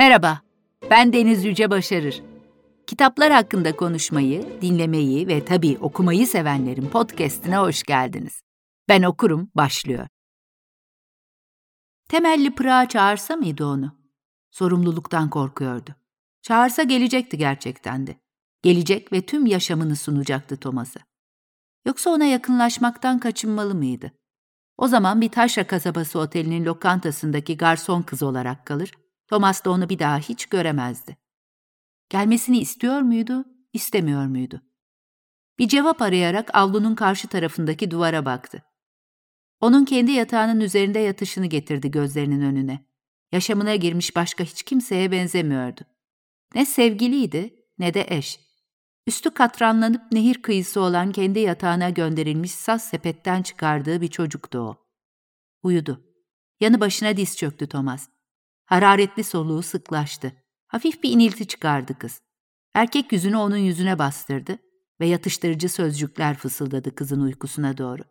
Merhaba, ben Deniz Yüce Başarır. Kitaplar hakkında konuşmayı, dinlemeyi ve tabii okumayı sevenlerin podcastine hoş geldiniz. Ben okurum, başlıyor. Temelli Pırağa çağırsa mıydı onu? Sorumluluktan korkuyordu. Çağırsa gelecekti gerçekten de. Gelecek ve tüm yaşamını sunacaktı Thomas'a. Yoksa ona yakınlaşmaktan kaçınmalı mıydı? O zaman bir taşra kasabası otelinin lokantasındaki garson kız olarak kalır, Thomas da onu bir daha hiç göremezdi. Gelmesini istiyor muydu, istemiyor muydu? Bir cevap arayarak avlunun karşı tarafındaki duvara baktı. Onun kendi yatağının üzerinde yatışını getirdi gözlerinin önüne. Yaşamına girmiş başka hiç kimseye benzemiyordu. Ne sevgiliydi ne de eş. Üstü katranlanıp nehir kıyısı olan kendi yatağına gönderilmiş saz sepetten çıkardığı bir çocuktu o. Uyudu. Yanı başına diz çöktü Thomas. Hararetli soluğu sıklaştı. Hafif bir inilti çıkardı kız. Erkek yüzünü onun yüzüne bastırdı ve yatıştırıcı sözcükler fısıldadı kızın uykusuna doğru.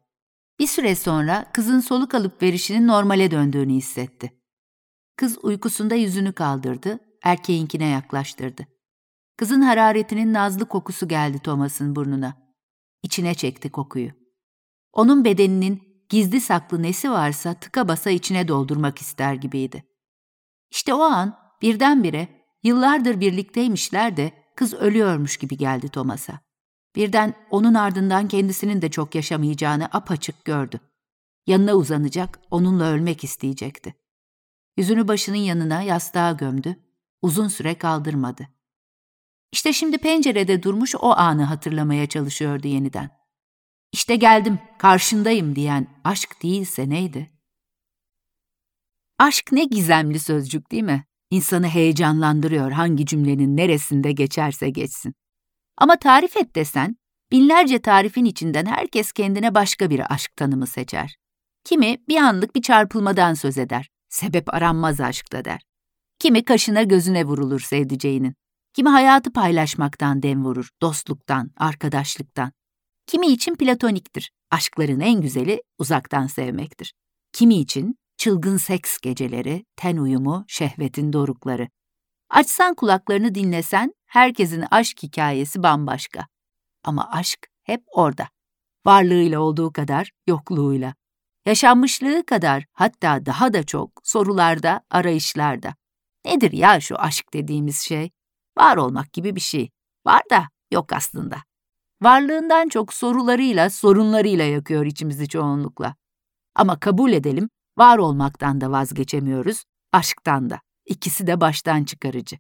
Bir süre sonra kızın soluk alıp verişinin normale döndüğünü hissetti. Kız uykusunda yüzünü kaldırdı, erkeğinkine yaklaştırdı. Kızın hararetinin nazlı kokusu geldi Thomas'ın burnuna. İçine çekti kokuyu. Onun bedeninin gizli saklı nesi varsa tıka basa içine doldurmak ister gibiydi. İşte o an birdenbire yıllardır birlikteymişler de kız ölüyormuş gibi geldi Thomas'a. Birden onun ardından kendisinin de çok yaşamayacağını apaçık gördü. Yanına uzanacak, onunla ölmek isteyecekti. Yüzünü başının yanına yastığa gömdü, uzun süre kaldırmadı. İşte şimdi pencerede durmuş o anı hatırlamaya çalışıyordu yeniden. İşte geldim, karşındayım diyen aşk değilse neydi? Aşk ne gizemli sözcük değil mi? İnsanı heyecanlandırıyor hangi cümlenin neresinde geçerse geçsin. Ama tarif et desen, binlerce tarifin içinden herkes kendine başka bir aşk tanımı seçer. Kimi bir anlık bir çarpılmadan söz eder, sebep aranmaz aşkta der. Kimi kaşına gözüne vurulur sevdiceğinin. Kimi hayatı paylaşmaktan dem vurur, dostluktan, arkadaşlıktan. Kimi için platoniktir, aşkların en güzeli uzaktan sevmektir. Kimi için çılgın seks geceleri, ten uyumu, şehvetin dorukları. Açsan kulaklarını dinlesen herkesin aşk hikayesi bambaşka. Ama aşk hep orada. Varlığıyla olduğu kadar yokluğuyla. Yaşanmışlığı kadar hatta daha da çok sorularda, arayışlarda. Nedir ya şu aşk dediğimiz şey? Var olmak gibi bir şey. Var da yok aslında. Varlığından çok sorularıyla, sorunlarıyla yakıyor içimizi çoğunlukla. Ama kabul edelim, var olmaktan da vazgeçemiyoruz, aşktan da. İkisi de baştan çıkarıcı.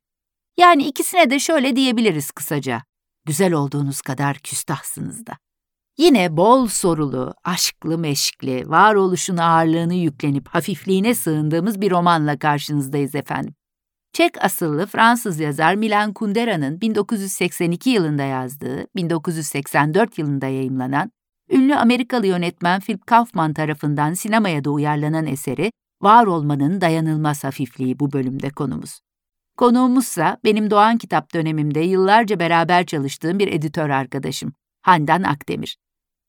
Yani ikisine de şöyle diyebiliriz kısaca. Güzel olduğunuz kadar küstahsınız da. Yine bol sorulu, aşklı meşkli, varoluşun ağırlığını yüklenip hafifliğine sığındığımız bir romanla karşınızdayız efendim. Çek asıllı Fransız yazar Milan Kundera'nın 1982 yılında yazdığı, 1984 yılında yayımlanan, ünlü Amerikalı yönetmen Philip Kaufman tarafından sinemaya da uyarlanan eseri Var Olmanın Dayanılmaz Hafifliği bu bölümde konumuz. Konuğumuzsa benim Doğan Kitap dönemimde yıllarca beraber çalıştığım bir editör arkadaşım, Handan Akdemir.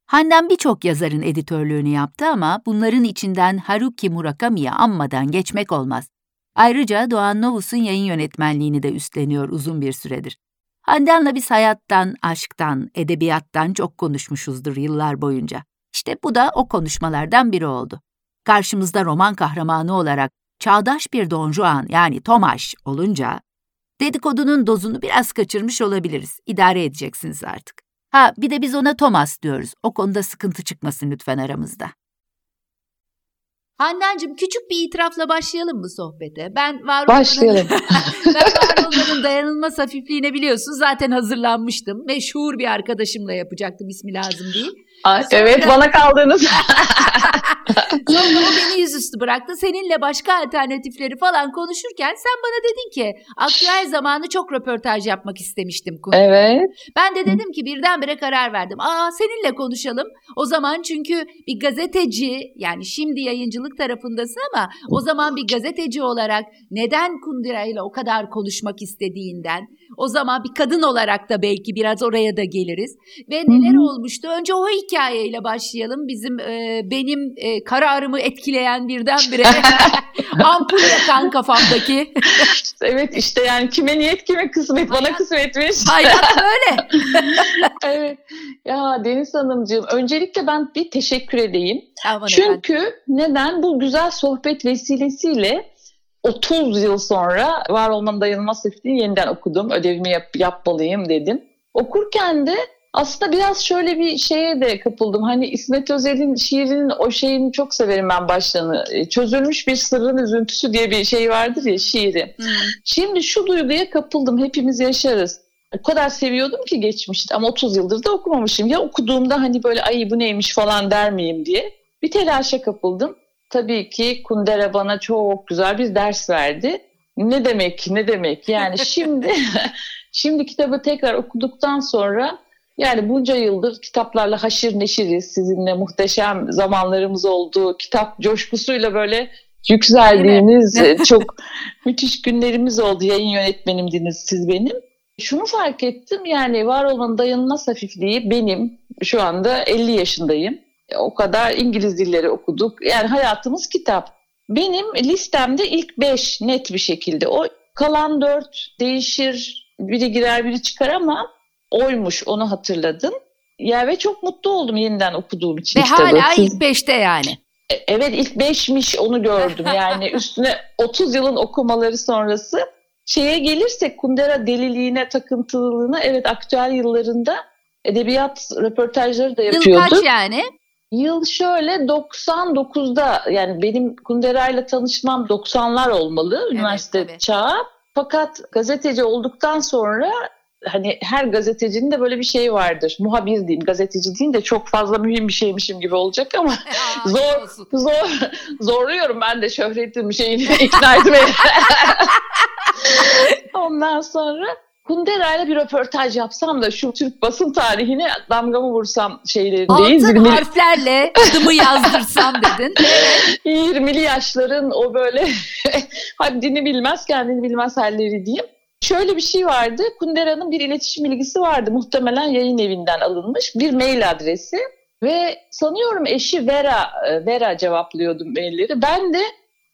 Handan birçok yazarın editörlüğünü yaptı ama bunların içinden Haruki Murakami'yi anmadan geçmek olmaz. Ayrıca Doğan Novus'un yayın yönetmenliğini de üstleniyor uzun bir süredir. Handan'la biz hayattan, aşktan, edebiyattan çok konuşmuşuzdur yıllar boyunca. İşte bu da o konuşmalardan biri oldu. Karşımızda roman kahramanı olarak çağdaş bir Don Juan yani Tomaş olunca dedikodunun dozunu biraz kaçırmış olabiliriz. İdare edeceksiniz artık. Ha bir de biz ona Thomas diyoruz. O konuda sıkıntı çıkmasın lütfen aramızda. Handancığım küçük bir itirafla başlayalım mı sohbete? Ben var Başlayalım. ben var dayanılmaz hafifliğine biliyorsun zaten hazırlanmıştım. Meşhur bir arkadaşımla yapacaktım ismi lazım değil. Aa, evet bana kaldınız. O beni yüzüstü bıraktı. Seninle başka alternatifleri falan konuşurken sen bana dedin ki aktüel zamanı çok röportaj yapmak istemiştim. Evet. Ben de dedim ki birdenbire karar verdim. Aa seninle konuşalım. O zaman çünkü bir gazeteci yani şimdi yayıncılık tarafındasın ama o zaman bir gazeteci olarak neden Kundera ile o kadar konuşmak istediğinden o zaman bir kadın olarak da belki biraz oraya da geliriz. Ve neler olmuştu? Önce o hikayeyle başlayalım. Bizim e, benim e, kararımı etkileyen birdenbire ampul yakan kafamdaki. evet işte yani kime niyet kime kısmet bana kısmetmiş. Hayat böyle. evet. Ya Deniz Hanımcığım öncelikle ben bir teşekkür edeyim. Aman Çünkü efendim. neden bu güzel sohbet vesilesiyle 30 yıl sonra Var Olmanın Dayanılmaz Sefiliğini yeniden okudum. Ödevimi yap, yapmalıyım dedim. Okurken de aslında biraz şöyle bir şeye de kapıldım. Hani İsmet Özel'in şiirinin o şeyini çok severim ben başlarını. E, Çözülmüş bir sırrın üzüntüsü diye bir şey vardır ya şiiri. Hmm. Şimdi şu duyguya kapıldım. Hepimiz yaşarız. O kadar seviyordum ki geçmişte ama 30 yıldır da okumamışım. Ya okuduğumda hani böyle ay bu neymiş falan der miyim diye bir telaşa kapıldım. Tabii ki Kundera bana çok güzel bir ders verdi. Ne demek ne demek yani şimdi şimdi kitabı tekrar okuduktan sonra yani bunca yıldır kitaplarla haşir neşiriz. Sizinle muhteşem zamanlarımız oldu. Kitap coşkusuyla böyle yükseldiğimiz çok müthiş günlerimiz oldu. Yayın yönetmenimdiniz siz benim. Şunu fark ettim yani var olmanın dayanılmaz hafifliği benim şu anda 50 yaşındayım. O kadar İngiliz dilleri okuduk. Yani hayatımız kitap. Benim listemde ilk 5 net bir şekilde. O kalan 4 değişir. Biri girer biri çıkar ama oymuş onu hatırladım. Ya ve çok mutlu oldum yeniden okuduğum için Ve kitabı. hala ilk beşte yani. E, Evet ilk beşmiş onu gördüm. Yani üstüne 30 yılın okumaları sonrası. Şeye gelirsek Kundera deliliğine, takıntılılığına evet aktüel yıllarında edebiyat röportajları da Yıl yapıyordu. kaç yani? Yıl şöyle 99'da yani benim Kundera'yla tanışmam 90'lar olmalı üniversite tabii. çağı. Fakat gazeteci olduktan sonra hani her gazetecinin de böyle bir şey vardır. Muhabir diyeyim, gazeteci diyeyim de çok fazla mühim bir şeymişim gibi olacak ama Aa, Zor. olsun. Zor, zorluyorum ben de şöhretim şeyini ikna etmeye. Ondan sonra Kundera ile bir röportaj yapsam da şu Türk basın tarihine damgamı vursam şeylerindeyiz. Altın 20'li, harflerle adımı yazdırsam dedin. 20'li yaşların o böyle haddini bilmez kendini bilmez halleri diyeyim. Şöyle bir şey vardı. Kundera'nın bir iletişim bilgisi vardı. Muhtemelen yayın evinden alınmış. Bir mail adresi. Ve sanıyorum eşi Vera, e, Vera cevaplıyordu mailleri. Ben de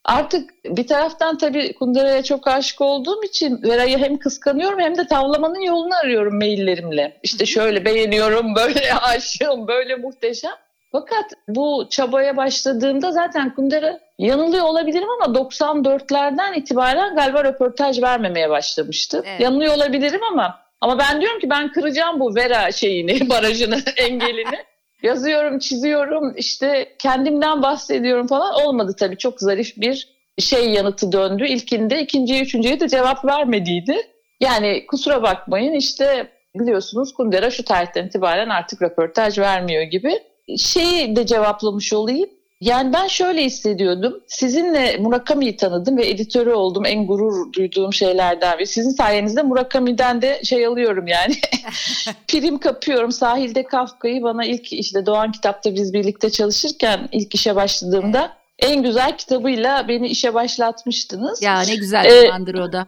artık bir taraftan tabii Kundera'ya çok aşık olduğum için Vera'yı hem kıskanıyorum hem de tavlamanın yolunu arıyorum maillerimle. İşte şöyle beğeniyorum, böyle aşığım, böyle muhteşem. Fakat bu çabaya başladığımda zaten Kundera yanılıyor olabilirim ama 94'lerden itibaren galiba röportaj vermemeye başlamıştı. Evet. Yanılıyor olabilirim ama ama ben diyorum ki ben kıracağım bu Vera şeyini, barajını, engelini. Yazıyorum, çiziyorum, işte kendimden bahsediyorum falan. Olmadı tabii çok zarif bir şey yanıtı döndü. İlkinde, ikinciye, üçüncüye de cevap vermediydi. Yani kusura bakmayın işte biliyorsunuz Kundera şu tarihten itibaren artık röportaj vermiyor gibi. Şeyi de cevaplamış olayım. Yani ben şöyle hissediyordum. Sizinle Murakami'yi tanıdım ve editörü oldum. En gurur duyduğum şeylerden biri. Sizin sayenizde Murakami'den de şey alıyorum yani. Prim kapıyorum. Sahilde Kafka'yı bana ilk işte Doğan Kitap'ta biz birlikte çalışırken ilk işe başladığımda en güzel kitabıyla beni işe başlatmıştınız. Ya ne güzel Ee, zamandır o da.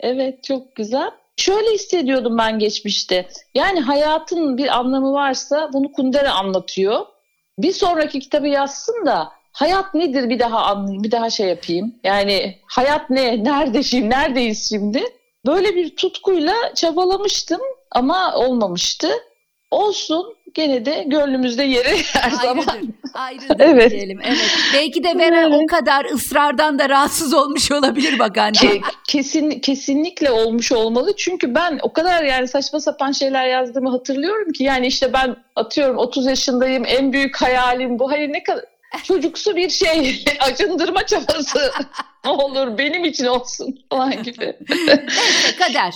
Evet çok güzel. Şöyle hissediyordum ben geçmişte. Yani hayatın bir anlamı varsa bunu Kundera anlatıyor. Bir sonraki kitabı yazsın da hayat nedir bir daha anlayayım, bir daha şey yapayım. Yani hayat ne, nerede şimdi, neredeyiz şimdi? Böyle bir tutkuyla çabalamıştım ama olmamıştı. Olsun gene de gönlümüzde yeri her zaman. Ayrıdır. Ayrıdır Evet. diyelim. Evet. Belki de Vera o Evet. kadar ısrardan da rahatsız olmuş olabilir bak anne. Ke- kesin kesinlikle olmuş olmalı. Çünkü ben o kadar yani saçma sapan şeyler yazdığımı hatırlıyorum ki yani işte ben atıyorum 30 yaşındayım en büyük hayalim bu. Hayır ne kadar çocuksu bir şey acındırma çabası. ne olur benim için olsun falan gibi. Neyse kader.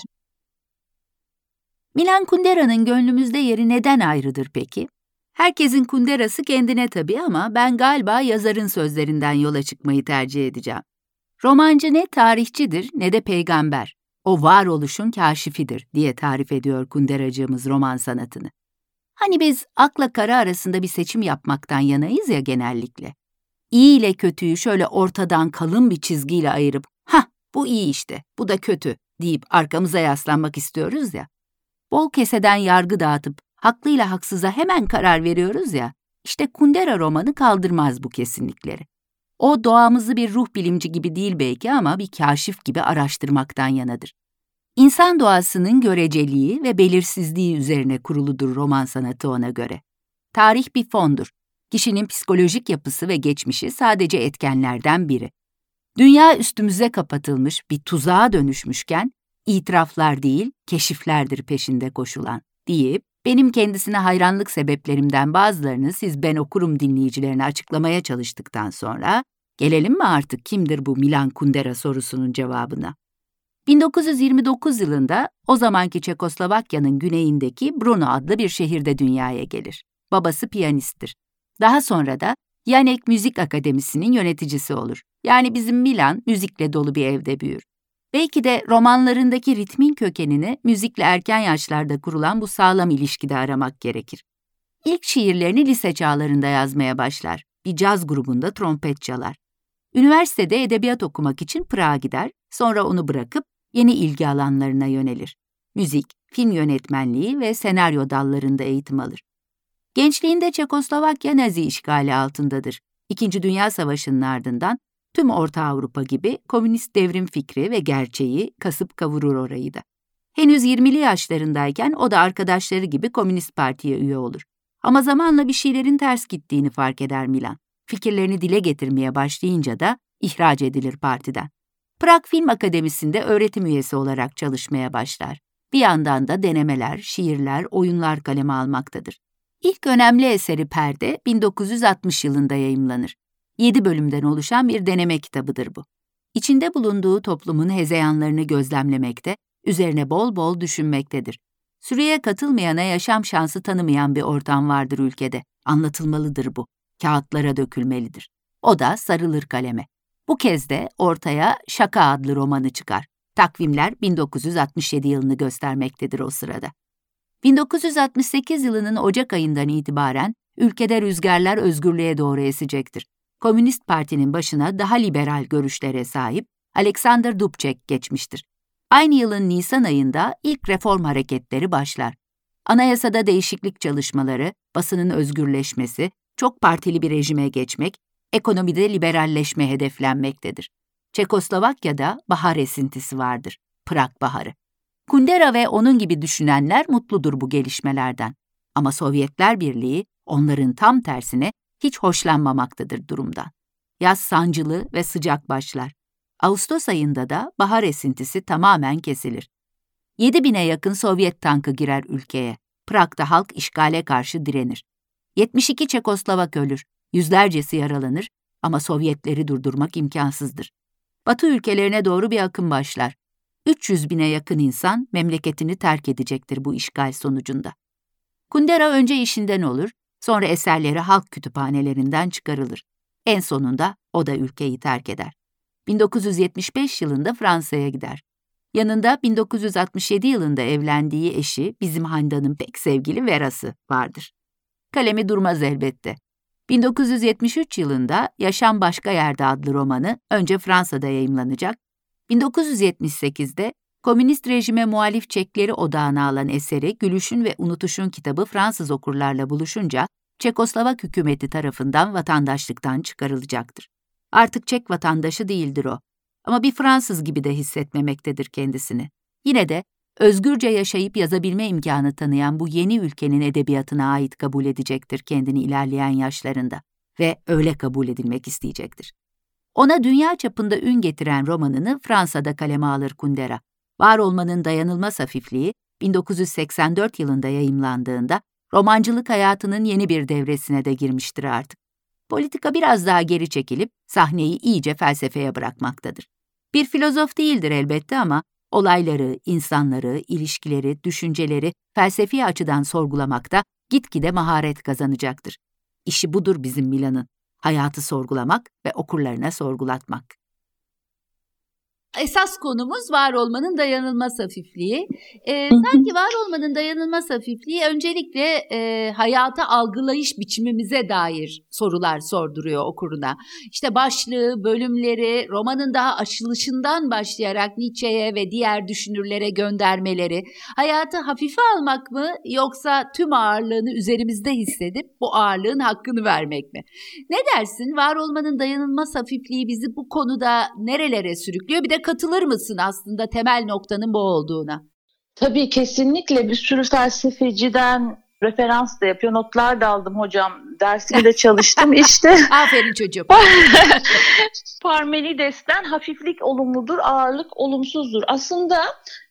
Milan Kundera'nın gönlümüzde yeri neden ayrıdır peki? Herkesin Kundera'sı kendine tabii ama ben galiba yazarın sözlerinden yola çıkmayı tercih edeceğim. Romancı ne tarihçidir ne de peygamber. O varoluşun kaşifidir diye tarif ediyor Kunderacığımız roman sanatını. Hani biz akla kara arasında bir seçim yapmaktan yanayız ya genellikle. İyi ile kötüyü şöyle ortadan kalın bir çizgiyle ayırıp, ha bu iyi işte, bu da kötü deyip arkamıza yaslanmak istiyoruz ya. Bol keseden yargı dağıtıp haklıyla haksıza hemen karar veriyoruz ya. İşte Kundera romanı kaldırmaz bu kesinlikleri. O doğamızı bir ruh bilimci gibi değil belki ama bir kaşif gibi araştırmaktan yanadır. İnsan doğasının göreceliği ve belirsizliği üzerine kuruludur roman sanatı ona göre. Tarih bir fondur. Kişinin psikolojik yapısı ve geçmişi sadece etkenlerden biri. Dünya üstümüze kapatılmış bir tuzağa dönüşmüşken, itiraflar değil, keşiflerdir peşinde koşulan, deyip benim kendisine hayranlık sebeplerimden bazılarını siz ben okurum dinleyicilerine açıklamaya çalıştıktan sonra, gelelim mi artık kimdir bu Milan Kundera sorusunun cevabına? 1929 yılında o zamanki Çekoslovakya'nın güneyindeki Brno adlı bir şehirde dünyaya gelir. Babası piyanisttir. Daha sonra da Yanek Müzik Akademisi'nin yöneticisi olur. Yani bizim Milan müzikle dolu bir evde büyür. Belki de romanlarındaki ritmin kökenini müzikle erken yaşlarda kurulan bu sağlam ilişkide aramak gerekir. İlk şiirlerini lise çağlarında yazmaya başlar. Bir caz grubunda trompet çalar. Üniversitede edebiyat okumak için Prag'a gider, sonra onu bırakıp yeni ilgi alanlarına yönelir. Müzik, film yönetmenliği ve senaryo dallarında eğitim alır. Gençliğinde Çekoslovakya Nazi işgali altındadır. İkinci Dünya Savaşı'nın ardından tüm Orta Avrupa gibi komünist devrim fikri ve gerçeği kasıp kavurur orayı da. Henüz 20'li yaşlarındayken o da arkadaşları gibi Komünist Parti'ye üye olur. Ama zamanla bir şeylerin ters gittiğini fark eder Milan. Fikirlerini dile getirmeye başlayınca da ihraç edilir partiden. Prag Film Akademisi'nde öğretim üyesi olarak çalışmaya başlar. Bir yandan da denemeler, şiirler, oyunlar kaleme almaktadır. İlk önemli eseri Perde 1960 yılında yayımlanır. 7 bölümden oluşan bir deneme kitabıdır bu. İçinde bulunduğu toplumun hezeyanlarını gözlemlemekte, üzerine bol bol düşünmektedir. Süreye katılmayana yaşam şansı tanımayan bir ortam vardır ülkede. Anlatılmalıdır bu. Kağıtlara dökülmelidir. O da sarılır kaleme. Bu kez de ortaya Şaka adlı romanı çıkar. Takvimler 1967 yılını göstermektedir o sırada. 1968 yılının Ocak ayından itibaren ülkede rüzgarlar özgürlüğe doğru esecektir. Komünist Parti'nin başına daha liberal görüşlere sahip Alexander Dubček geçmiştir. Aynı yılın Nisan ayında ilk reform hareketleri başlar. Anayasada değişiklik çalışmaları, basının özgürleşmesi, çok partili bir rejime geçmek, ekonomide liberalleşme hedeflenmektedir. Çekoslovakya'da bahar esintisi vardır. Prag Baharı. Kundera ve onun gibi düşünenler mutludur bu gelişmelerden. Ama Sovyetler Birliği onların tam tersine hiç hoşlanmamaktadır durumdan. Yaz sancılı ve sıcak başlar. Ağustos ayında da bahar esintisi tamamen kesilir. 7 bine yakın Sovyet tankı girer ülkeye. Prag'da halk işgale karşı direnir. 72 Çekoslovak ölür, yüzlercesi yaralanır ama Sovyetleri durdurmak imkansızdır. Batı ülkelerine doğru bir akım başlar. 300 bine yakın insan memleketini terk edecektir bu işgal sonucunda. Kundera önce işinden olur, sonra eserleri halk kütüphanelerinden çıkarılır. En sonunda o da ülkeyi terk eder. 1975 yılında Fransa'ya gider. Yanında 1967 yılında evlendiği eşi bizim Handan'ın pek sevgili Verası vardır. Kalemi durmaz elbette. 1973 yılında Yaşam Başka Yerde adlı romanı önce Fransa'da yayımlanacak 1978'de komünist rejime muhalif çekleri odağına alan eseri Gülüşün ve Unutuşun kitabı Fransız okurlarla buluşunca Çekoslovak hükümeti tarafından vatandaşlıktan çıkarılacaktır. Artık Çek vatandaşı değildir o. Ama bir Fransız gibi de hissetmemektedir kendisini. Yine de özgürce yaşayıp yazabilme imkanı tanıyan bu yeni ülkenin edebiyatına ait kabul edecektir kendini ilerleyen yaşlarında ve öyle kabul edilmek isteyecektir. Ona dünya çapında ün getiren romanını Fransa'da kaleme alır Kundera. Var olmanın dayanılmaz hafifliği 1984 yılında yayımlandığında romancılık hayatının yeni bir devresine de girmiştir artık. Politika biraz daha geri çekilip sahneyi iyice felsefeye bırakmaktadır. Bir filozof değildir elbette ama olayları, insanları, ilişkileri, düşünceleri felsefi açıdan sorgulamakta gitgide maharet kazanacaktır. İşi budur bizim Milan'ın hayatı sorgulamak ve okurlarına sorgulatmak. Esas konumuz var olmanın dayanılmaz hafifliği. E, sanki var olmanın dayanılmaz hafifliği öncelikle e, hayata algılayış biçimimize dair sorular sorduruyor okuruna. İşte başlığı, bölümleri, romanın daha açılışından başlayarak Nietzsche'ye ve diğer düşünürlere göndermeleri, hayatı hafife almak mı yoksa tüm ağırlığını üzerimizde hissedip bu ağırlığın hakkını vermek mi? Ne dersin? Var olmanın dayanılmaz hafifliği bizi bu konuda nerelere sürüklüyor? Bir de katılır mısın aslında temel noktanın bu olduğuna? Tabii kesinlikle bir sürü felsefeciden referans da yapıyor. Notlar da aldım hocam. Dersimi de çalıştım. İşte Aferin çocuğum. Parmenides'ten hafiflik olumludur, ağırlık olumsuzdur. Aslında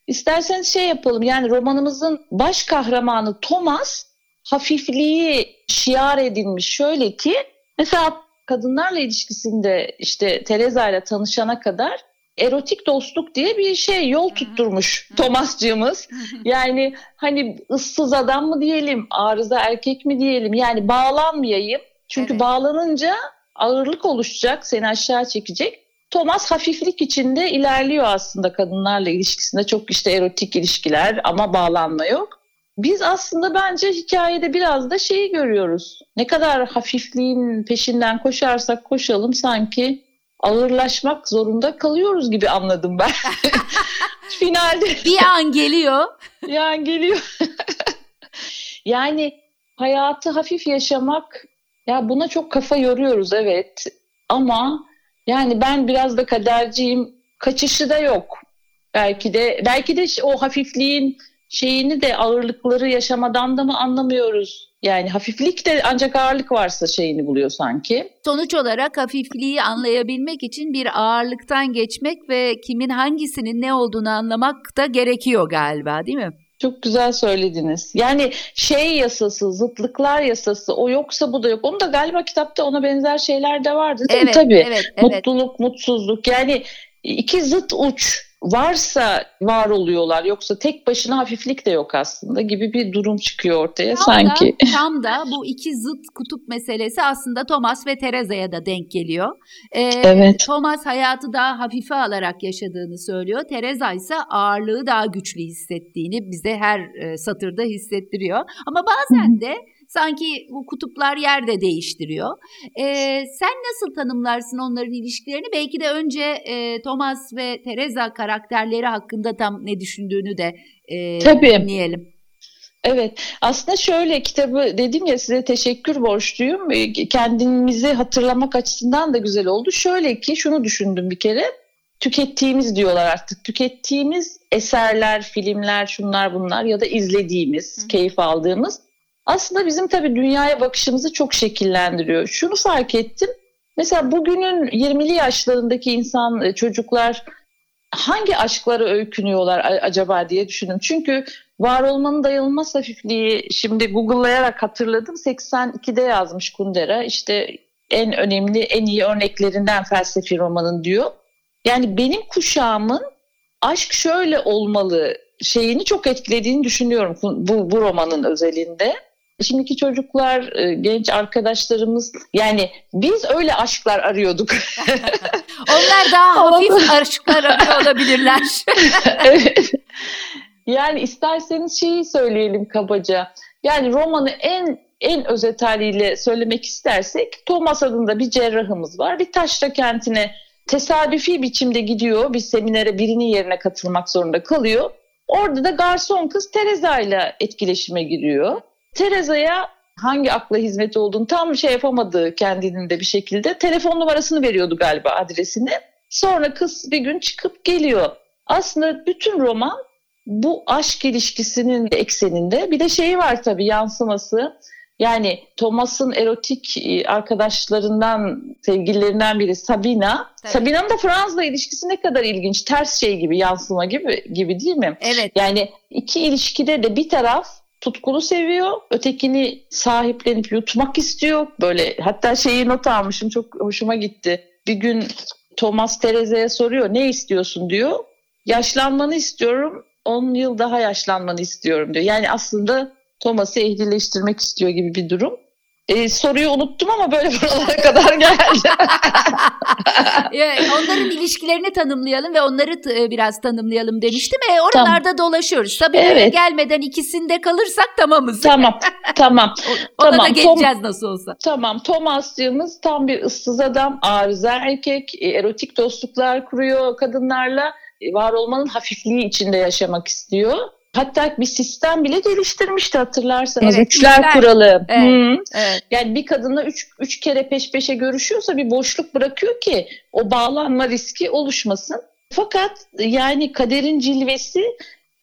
isterseniz şey yapalım. Yani romanımızın baş kahramanı Thomas hafifliği şiar edilmiş. Şöyle ki mesela kadınlarla ilişkisinde işte Teresa ile tanışana kadar erotik dostluk diye bir şey yol tutturmuş Thomascığımız. Yani hani ıssız adam mı diyelim, arıza erkek mi diyelim yani bağlanmayayım. Çünkü evet. bağlanınca ağırlık oluşacak, seni aşağı çekecek. Thomas hafiflik içinde ilerliyor aslında kadınlarla ilişkisinde. Çok işte erotik ilişkiler ama bağlanma yok. Biz aslında bence hikayede biraz da şeyi görüyoruz. Ne kadar hafifliğin peşinden koşarsak koşalım sanki ağırlaşmak zorunda kalıyoruz gibi anladım ben. Finalde. Bir an geliyor. bir an geliyor. yani hayatı hafif yaşamak ya buna çok kafa yoruyoruz evet ama yani ben biraz da kaderciyim kaçışı da yok. Belki de belki de o hafifliğin şeyini de ağırlıkları yaşamadan da mı anlamıyoruz? Yani hafiflik de ancak ağırlık varsa şeyini buluyor sanki. Sonuç olarak hafifliği anlayabilmek için bir ağırlıktan geçmek ve kimin hangisinin ne olduğunu anlamak da gerekiyor galiba değil mi? Çok güzel söylediniz. Yani şey yasası, zıtlıklar yasası o yoksa bu da yok. Onu da galiba kitapta ona benzer şeyler de vardı değil evet, mi? Tabii. Evet, evet. Mutluluk, mutsuzluk yani iki zıt uç varsa var oluyorlar yoksa tek başına hafiflik de yok aslında gibi bir durum çıkıyor ortaya tam sanki. Da, tam da bu iki zıt kutup meselesi aslında Thomas ve Teresa'ya da denk geliyor. Ee, evet. Thomas hayatı daha hafife alarak yaşadığını söylüyor. Teresa ise ağırlığı daha güçlü hissettiğini bize her e, satırda hissettiriyor. Ama bazen de Sanki bu kutuplar yer de değiştiriyor. E, sen nasıl tanımlarsın onların ilişkilerini? Belki de önce e, Thomas ve Teresa karakterleri hakkında tam ne düşündüğünü de e, Tabii. dinleyelim. Evet aslında şöyle kitabı dedim ya size teşekkür borçluyum. Kendimizi hatırlamak açısından da güzel oldu. Şöyle ki şunu düşündüm bir kere tükettiğimiz diyorlar artık. Tükettiğimiz eserler, filmler, şunlar bunlar ya da izlediğimiz, Hı. keyif aldığımız aslında bizim tabii dünyaya bakışımızı çok şekillendiriyor. Şunu fark ettim. Mesela bugünün 20'li yaşlarındaki insan, e, çocuklar hangi aşklara öykünüyorlar acaba diye düşündüm. Çünkü var olmanın dayanılmaz hafifliği şimdi Google'layarak hatırladım. 82'de yazmış Kundera. İşte en önemli, en iyi örneklerinden felsefi romanın diyor. Yani benim kuşağımın aşk şöyle olmalı şeyini çok etkilediğini düşünüyorum bu, bu romanın özelinde. Şimdiki çocuklar, e, genç arkadaşlarımız yani biz öyle aşklar arıyorduk. Onlar daha hafif aşklar arıyor olabilirler. evet. Yani isterseniz şeyi söyleyelim kabaca. Yani romanı en en özet haliyle söylemek istersek Thomas adında bir cerrahımız var. Bir taşra kentine tesadüfi biçimde gidiyor. Bir seminere birinin yerine katılmak zorunda kalıyor. Orada da garson kız Teresa ile etkileşime giriyor. Teresa'ya hangi akla hizmet olduğunu tam şey yapamadı kendinin de bir şekilde. Telefon numarasını veriyordu galiba adresini. Sonra kız bir gün çıkıp geliyor. Aslında bütün roman bu aşk ilişkisinin ekseninde. Bir de şeyi var tabii yansıması. Yani Thomas'ın erotik e, arkadaşlarından, sevgililerinden biri Sabina. Tabii. Sabina'nın da Fransız'la ilişkisi ne kadar ilginç. Ters şey gibi, yansıma gibi gibi değil mi? Evet. Yani iki ilişkide de bir taraf tutkulu seviyor. Ötekini sahiplenip yutmak istiyor. Böyle hatta şeyi not almışım çok hoşuma gitti. Bir gün Thomas Tereze'ye soruyor ne istiyorsun diyor. Yaşlanmanı istiyorum. 10 yıl daha yaşlanmanı istiyorum diyor. Yani aslında Thomas'ı ehlileştirmek istiyor gibi bir durum. E, soruyu unuttum ama böyle buralara kadar geldi. onların ilişkilerini tanımlayalım ve onları t- biraz tanımlayalım demiştim. E, oralarda tamam. dolaşıyoruz. Tabii evet. gelmeden ikisinde kalırsak tamamız. Tamam, tamam. ona tamam. da geleceğiz Tom, nasıl olsa. Tamam, Thomas'cığımız tam bir ıssız adam, arıza erkek, e, erotik dostluklar kuruyor kadınlarla. E, var olmanın hafifliği içinde yaşamak istiyor. Hatta bir sistem bile geliştirmişti hatırlarsanız. Evet, Üçler üçler. kuralı. Evet, hmm. evet. Yani bir kadınla üç, üç kere peş peşe görüşüyorsa bir boşluk bırakıyor ki o bağlanma riski oluşmasın. Fakat yani kaderin cilvesi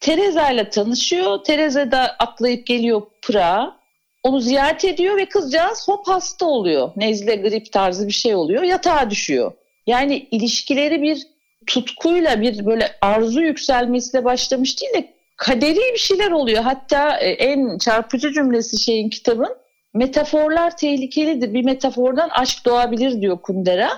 Teresa ile tanışıyor. Teresa da atlayıp geliyor Pırağa. Onu ziyaret ediyor ve kızcağız hop hasta oluyor. Nezle, grip tarzı bir şey oluyor. Yatağa düşüyor. Yani ilişkileri bir tutkuyla bir böyle arzu yükselmesiyle başlamış değil de kaderi bir şeyler oluyor. Hatta e, en çarpıcı cümlesi şeyin kitabın metaforlar tehlikelidir. Bir metafordan aşk doğabilir diyor Kundera.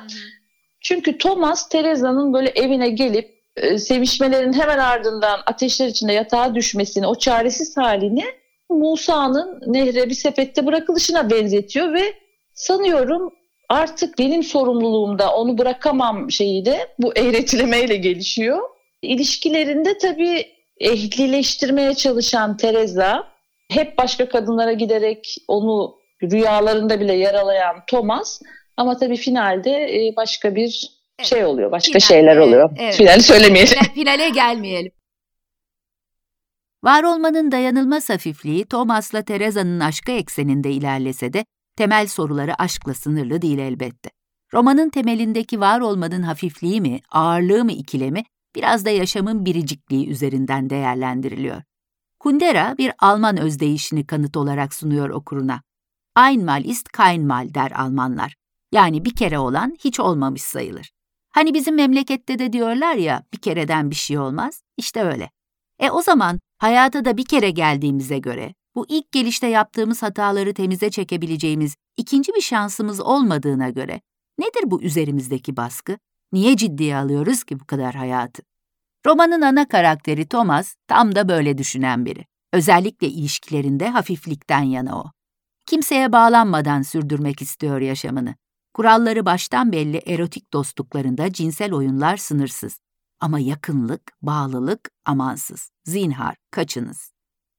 Çünkü Thomas Teresa'nın böyle evine gelip e, sevişmelerin hemen ardından ateşler içinde yatağa düşmesini, o çaresiz halini Musa'nın nehre bir sepette bırakılışına benzetiyor ve sanıyorum artık benim sorumluluğumda onu bırakamam şeyi de bu eğretilemeyle gelişiyor. İlişkilerinde tabii ehlileştirmeye çalışan Teresa, hep başka kadınlara giderek onu rüyalarında bile yaralayan Thomas ama tabii finalde e, başka bir evet. şey oluyor, başka Final, şeyler oluyor. Evet. Finali söylemeyelim. Final, finale gelmeyelim. Var olmanın dayanılmaz hafifliği Thomas'la Teresa'nın aşkı ekseninde ilerlese de temel soruları aşkla sınırlı değil elbette. Romanın temelindeki var olmanın hafifliği mi, ağırlığı mı ikilemi biraz da yaşamın biricikliği üzerinden değerlendiriliyor. Kundera bir Alman özdeyişini kanıt olarak sunuyor okuruna. Einmal ist keinmal der Almanlar. Yani bir kere olan hiç olmamış sayılır. Hani bizim memlekette de diyorlar ya bir kereden bir şey olmaz. İşte öyle. E o zaman hayata da bir kere geldiğimize göre bu ilk gelişte yaptığımız hataları temize çekebileceğimiz ikinci bir şansımız olmadığına göre nedir bu üzerimizdeki baskı? Niye ciddiye alıyoruz ki bu kadar hayatı? Romanın ana karakteri Thomas tam da böyle düşünen biri. Özellikle ilişkilerinde hafiflikten yana o. Kimseye bağlanmadan sürdürmek istiyor yaşamını. Kuralları baştan belli erotik dostluklarında cinsel oyunlar sınırsız. Ama yakınlık, bağlılık amansız. Zinhar, kaçınız.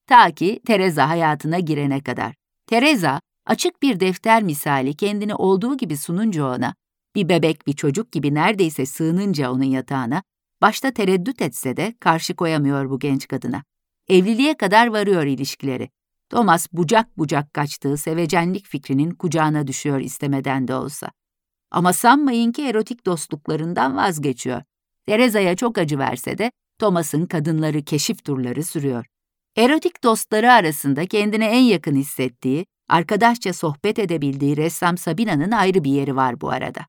Ta ki Teresa hayatına girene kadar. Teresa, açık bir defter misali kendini olduğu gibi sununca ona, bir bebek bir çocuk gibi neredeyse sığınınca onun yatağına, başta tereddüt etse de karşı koyamıyor bu genç kadına. Evliliğe kadar varıyor ilişkileri. Thomas bucak bucak kaçtığı sevecenlik fikrinin kucağına düşüyor istemeden de olsa. Ama sanmayın ki erotik dostluklarından vazgeçiyor. Teresa'ya çok acı verse de Thomas'ın kadınları keşif turları sürüyor. Erotik dostları arasında kendine en yakın hissettiği, arkadaşça sohbet edebildiği ressam Sabina'nın ayrı bir yeri var bu arada.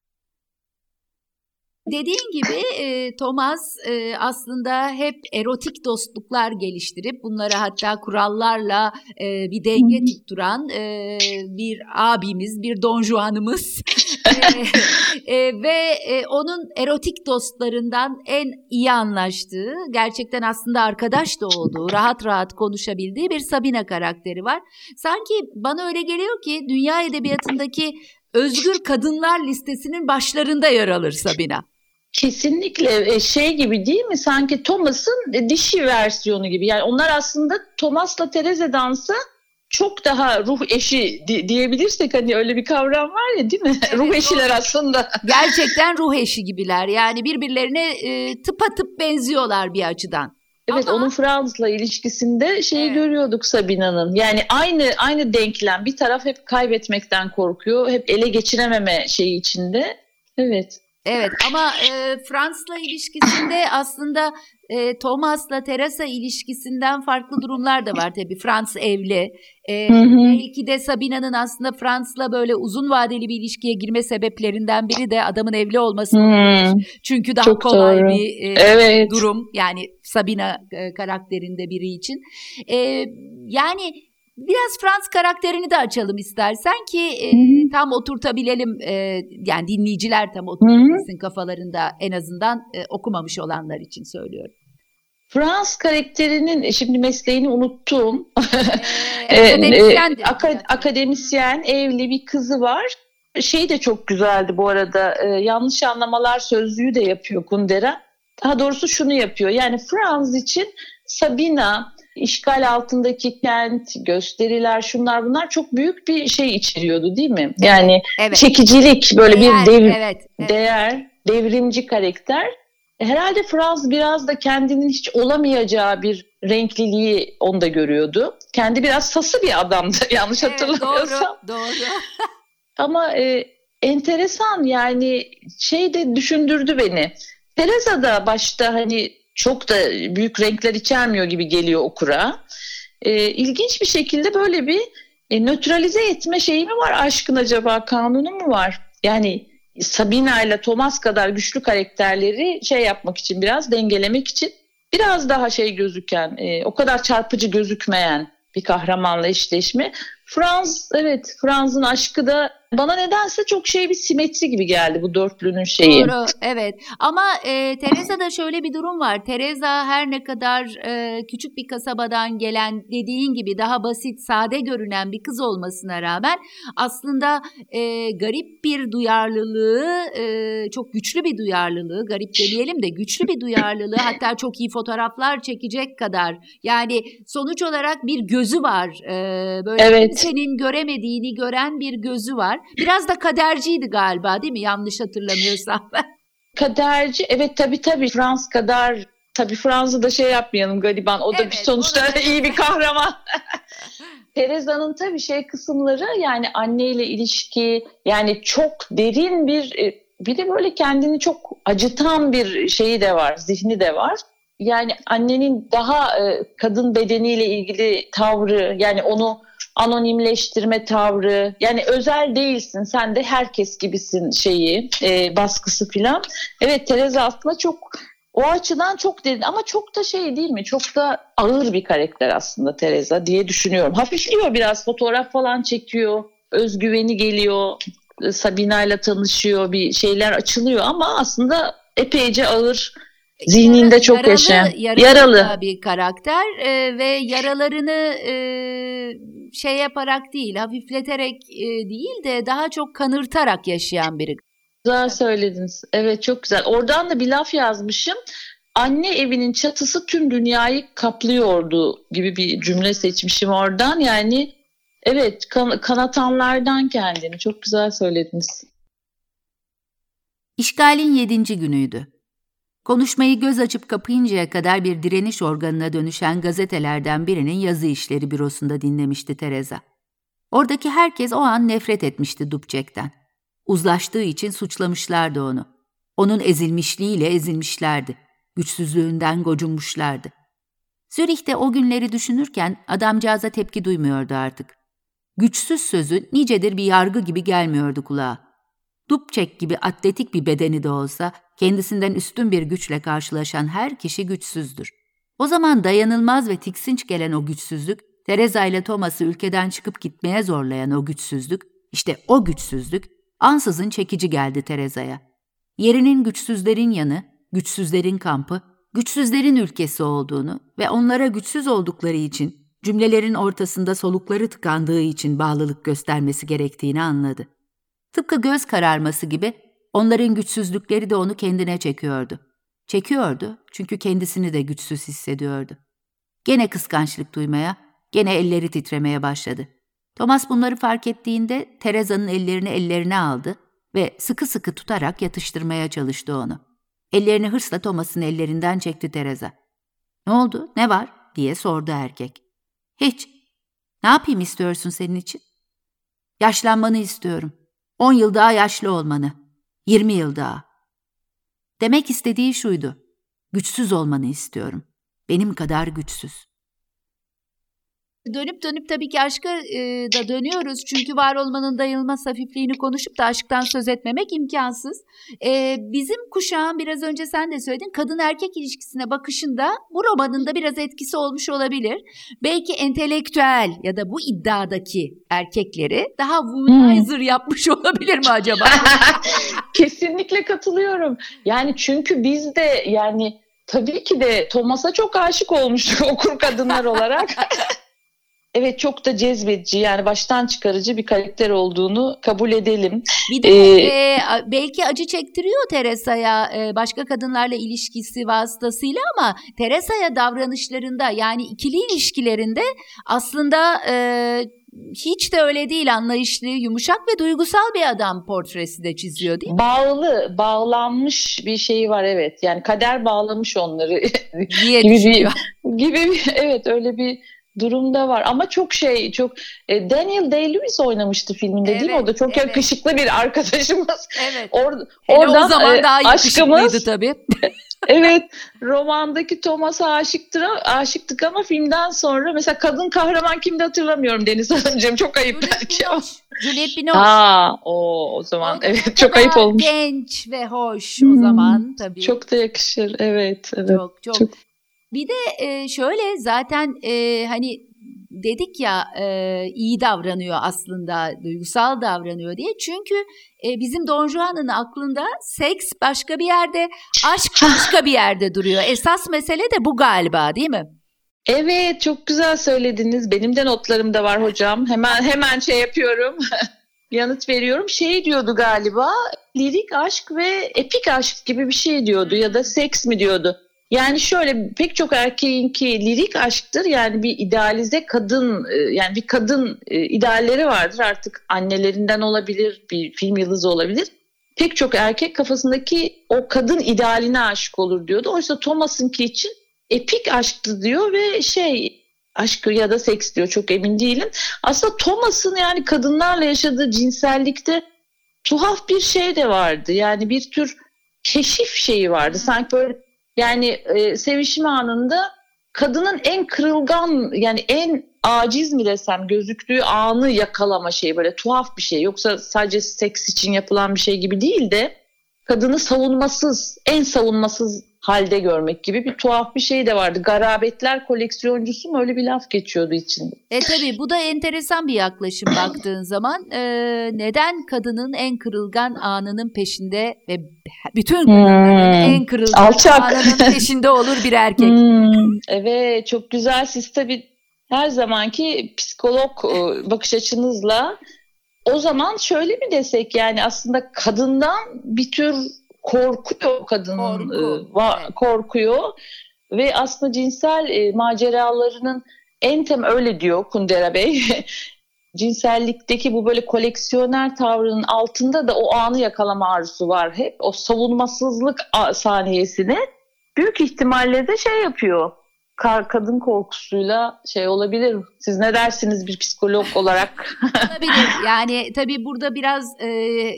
Dediğin gibi e, Thomas e, aslında hep erotik dostluklar geliştirip bunlara hatta kurallarla e, bir denge tutturan e, bir abimiz, bir Don Juan'ımız e, e, ve e, onun erotik dostlarından en iyi anlaştığı, gerçekten aslında arkadaş da olduğu, rahat rahat konuşabildiği bir Sabina karakteri var. Sanki bana öyle geliyor ki dünya edebiyatındaki özgür kadınlar listesinin başlarında yer alır Sabina. Kesinlikle e, şey gibi değil mi? Sanki Thomas'ın e, dişi versiyonu gibi. Yani onlar aslında Thomas'la Teresa dansı çok daha ruh eşi diyebilirsek hani öyle bir kavram var ya değil mi? Evet, ruh eşiler aslında. Gerçekten ruh eşi gibiler. Yani birbirlerine e, tıpatıp benziyorlar bir açıdan. Evet Ama... onun Fransız'la ilişkisinde şeyi evet. görüyorduk Sabina'nın. Yani aynı aynı denklem. Bir taraf hep kaybetmekten korkuyor. Hep ele geçirememe şeyi içinde. Evet. Evet ama e, Fransız'la ilişkisinde aslında e, Thomas'la Teresa ilişkisinden farklı durumlar da var tabii. Frans evli. E, Belki de Sabina'nın aslında Fransız'la böyle uzun vadeli bir ilişkiye girme sebeplerinden biri de adamın evli olması. Çünkü daha Çok kolay doğru. bir e, evet. durum. Yani Sabina e, karakterinde biri için. E, yani Biraz Frans karakterini de açalım istersen ki e, tam oturtabilelim e, yani dinleyiciler tam oturtabilsin kafalarında en azından e, okumamış olanlar için söylüyorum. Frans karakterinin e, şimdi mesleğini unuttum. Ee, akademisyen, akademisyen, evli bir kızı var. Şey de çok güzeldi bu arada. E, yanlış anlamalar sözlüğü de yapıyor Kundera. Daha doğrusu şunu yapıyor. Yani Frans için Sabina işgal altındaki kent, gösteriler, şunlar bunlar çok büyük bir şey içeriyordu değil mi? Yani evet. çekicilik, böyle değer, bir dev, evet, evet. değer, devrimci karakter. Herhalde Frans biraz da kendinin hiç olamayacağı bir renkliliği onda görüyordu. Kendi biraz sası bir adamdı yanlış evet, hatırlamıyorsam. Doğru, doğru. Ama e, enteresan yani şey de düşündürdü beni. Teresa da başta hani çok da büyük renkler içermiyor gibi geliyor okura. E, ilginç bir şekilde böyle bir e, nötralize etme şeyi mi var aşkın acaba kanunu mu var? Yani Sabina ile Thomas kadar güçlü karakterleri şey yapmak için biraz dengelemek için biraz daha şey gözüken, e, o kadar çarpıcı gözükmeyen bir kahramanla eşleşme. Franz evet Franz'ın aşkı da bana nedense çok şey bir simetri gibi geldi bu dörtlünün şeyi. Doğru evet ama e, Teresa'da şöyle bir durum var. Teresa her ne kadar e, küçük bir kasabadan gelen dediğin gibi daha basit sade görünen bir kız olmasına rağmen aslında e, garip bir duyarlılığı e, çok güçlü bir duyarlılığı garip demeyelim de güçlü bir duyarlılığı hatta çok iyi fotoğraflar çekecek kadar yani sonuç olarak bir gözü var. E, böyle evet. senin göremediğini gören bir gözü var. Biraz da kaderciydi galiba değil mi? Yanlış hatırlamıyorsam. Kaderci evet tabii tabii Frans kadar tabii Fransa'da da şey yapmayalım gariban o da evet, bir sonuçta da... iyi bir kahraman. Teresa'nın tabii şey kısımları yani anneyle ilişki yani çok derin bir e, bir de böyle kendini çok acıtan bir şeyi de var, zihni de var. Yani annenin daha e, kadın bedeniyle ilgili tavrı yani onu anonimleştirme tavrı yani özel değilsin sen de herkes gibisin şeyi e, baskısı filan. Evet Teresa aslında çok o açıdan çok derin ama çok da şey değil mi? Çok da ağır bir karakter aslında Teresa diye düşünüyorum. Hafifliyor biraz fotoğraf falan çekiyor. Özgüveni geliyor. Sabina ile tanışıyor. Bir şeyler açılıyor ama aslında epeyce ağır zihninde Yara, çok yaralı, yaşayan. Yaralı, yaralı. bir karakter e, ve yaralarını e, şey yaparak değil, hafifleterek e, değil de daha çok kanırtarak yaşayan biri. Güzel söylediniz. Evet çok güzel. Oradan da bir laf yazmışım. Anne evinin çatısı tüm dünyayı kaplıyordu gibi bir cümle seçmişim oradan. Yani evet kan- kanatanlardan kendini. Çok güzel söylediniz. İşgalin yedinci günüydü. Konuşmayı göz açıp kapayıncaya kadar bir direniş organına dönüşen gazetelerden birinin yazı işleri bürosunda dinlemişti Teresa. Oradaki herkes o an nefret etmişti Dubček'ten. Uzlaştığı için suçlamışlardı onu. Onun ezilmişliğiyle ezilmişlerdi. Güçsüzlüğünden gocunmuşlardı. Zürih'te o günleri düşünürken adamcağıza tepki duymuyordu artık. Güçsüz sözü nicedir bir yargı gibi gelmiyordu kulağa. Dubček gibi atletik bir bedeni de olsa kendisinden üstün bir güçle karşılaşan her kişi güçsüzdür. O zaman dayanılmaz ve tiksinç gelen o güçsüzlük, Teresa ile Thomas'ı ülkeden çıkıp gitmeye zorlayan o güçsüzlük, işte o güçsüzlük, ansızın çekici geldi Teresa'ya. Yerinin güçsüzlerin yanı, güçsüzlerin kampı, güçsüzlerin ülkesi olduğunu ve onlara güçsüz oldukları için, cümlelerin ortasında solukları tıkandığı için bağlılık göstermesi gerektiğini anladı. Tıpkı göz kararması gibi onların güçsüzlükleri de onu kendine çekiyordu. Çekiyordu çünkü kendisini de güçsüz hissediyordu. Gene kıskançlık duymaya, gene elleri titremeye başladı. Thomas bunları fark ettiğinde Teresa'nın ellerini ellerine aldı ve sıkı sıkı tutarak yatıştırmaya çalıştı onu. Ellerini hırsla Thomas'ın ellerinden çekti Teresa. ''Ne oldu, ne var?'' diye sordu erkek. ''Hiç. Ne yapayım istiyorsun senin için?'' ''Yaşlanmanı istiyorum. On yıl daha yaşlı olmanı. Yirmi yıl daha. Demek istediği şuydu. Güçsüz olmanı istiyorum. Benim kadar güçsüz. Dönüp dönüp tabii ki aşka e, da dönüyoruz. Çünkü var olmanın dayılmaz hafifliğini konuşup da aşktan söz etmemek imkansız. E, bizim kuşağın biraz önce sen de söyledin kadın erkek ilişkisine bakışında bu romanın da biraz etkisi olmuş olabilir. Belki entelektüel ya da bu iddiadaki erkekleri daha womanizer hmm. yapmış olabilir mi acaba? Kesinlikle katılıyorum. Yani çünkü biz de yani tabii ki de Thomas'a çok aşık olmuştuk okur kadınlar olarak. Evet çok da cezbedici yani baştan çıkarıcı bir karakter olduğunu kabul edelim. Bir de ee, e, belki acı çektiriyor Teresa'ya e, başka kadınlarla ilişkisi vasıtasıyla ama Teresa'ya davranışlarında yani ikili ilişkilerinde aslında e, hiç de öyle değil anlayışlı, yumuşak ve duygusal bir adam portresi de çiziyor değil mi? Bağlı, bağlanmış bir şeyi var evet. Yani kader bağlamış onları gibi bir, gibi bir evet öyle bir durumda var ama çok şey çok e, Daniel Day-Lewis oynamıştı filminde evet, değil mi? O da çok evet. yakışıklı bir arkadaşımız. Evet. Or, oradan o zaman e, daha yakışıklıydı tabii. evet romandaki Thomas'a aşıktır, aşıktık ama filmden sonra mesela kadın kahraman kimdi hatırlamıyorum Deniz Hanımcığım çok ayıp Juliette belki ama. Juliette Binoche. Aa, o, o zaman o evet çok ayıp olmuş. Genç ve hoş hmm, o zaman tabii. Çok da yakışır evet. evet çok, çok. çok. Bir de e, şöyle zaten e, hani dedik ya e, iyi davranıyor aslında, duygusal davranıyor diye. Çünkü e, bizim Don Juan'ın aklında seks başka bir yerde, aşk başka bir yerde duruyor. Esas mesele de bu galiba değil mi? Evet çok güzel söylediniz. Benim de notlarım da var hocam. Hemen hemen şey yapıyorum. yanıt veriyorum. Şey diyordu galiba lirik aşk ve epik aşk gibi bir şey diyordu ya da seks mi diyordu. Yani şöyle pek çok erkeğinki lirik aşktır. Yani bir idealize kadın e, yani bir kadın e, idealleri vardır. Artık annelerinden olabilir, bir film yıldızı olabilir. Pek çok erkek kafasındaki o kadın idealine aşık olur diyordu. Oysa Thomas'ınki için epik aşktı diyor ve şey aşkı ya da seks diyor çok emin değilim. Aslında Thomas'ın yani kadınlarla yaşadığı cinsellikte tuhaf bir şey de vardı. Yani bir tür keşif şeyi vardı. Sanki böyle yani e, sevişme anında kadının en kırılgan yani en aciz mi desem gözüktüğü anı yakalama şeyi böyle tuhaf bir şey. Yoksa sadece seks için yapılan bir şey gibi değil de kadını savunmasız, en savunmasız halde görmek gibi bir tuhaf bir şey de vardı. Garabetler koleksiyoncusu mu öyle bir laf geçiyordu içinde. E tabii bu da enteresan bir yaklaşım baktığın zaman. Ee, neden kadının en kırılgan anının peşinde ve bütün kadınların hmm. en kırılgan Alçak. anının peşinde olur bir erkek? Hmm. Evet çok güzel siz tabii her zamanki psikolog e, bakış açınızla o zaman şöyle mi desek yani aslında kadından bir tür korkuyor kadın Korku. e, va, korkuyor ve aslında cinsel e, maceralarının en tem öyle diyor Kundera Bey. cinsellikteki bu böyle koleksiyoner tavrının altında da o anı yakalama arzusu var hep. O savunmasızlık saniyesini büyük ihtimalle de şey yapıyor kadın korkusuyla şey olabilir. Siz ne dersiniz bir psikolog olarak? olabilir. Yani tabii burada biraz e,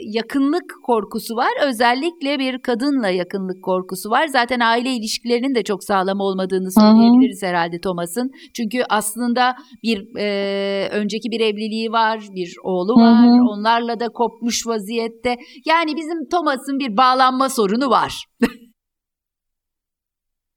yakınlık korkusu var. Özellikle bir kadınla yakınlık korkusu var. Zaten aile ilişkilerinin de çok sağlam olmadığını söyleyebiliriz Hı-hı. herhalde Thomas'ın. Çünkü aslında bir e, önceki bir evliliği var, bir oğlu var. Hı-hı. Onlarla da kopmuş vaziyette. Yani bizim Thomas'ın bir bağlanma sorunu var.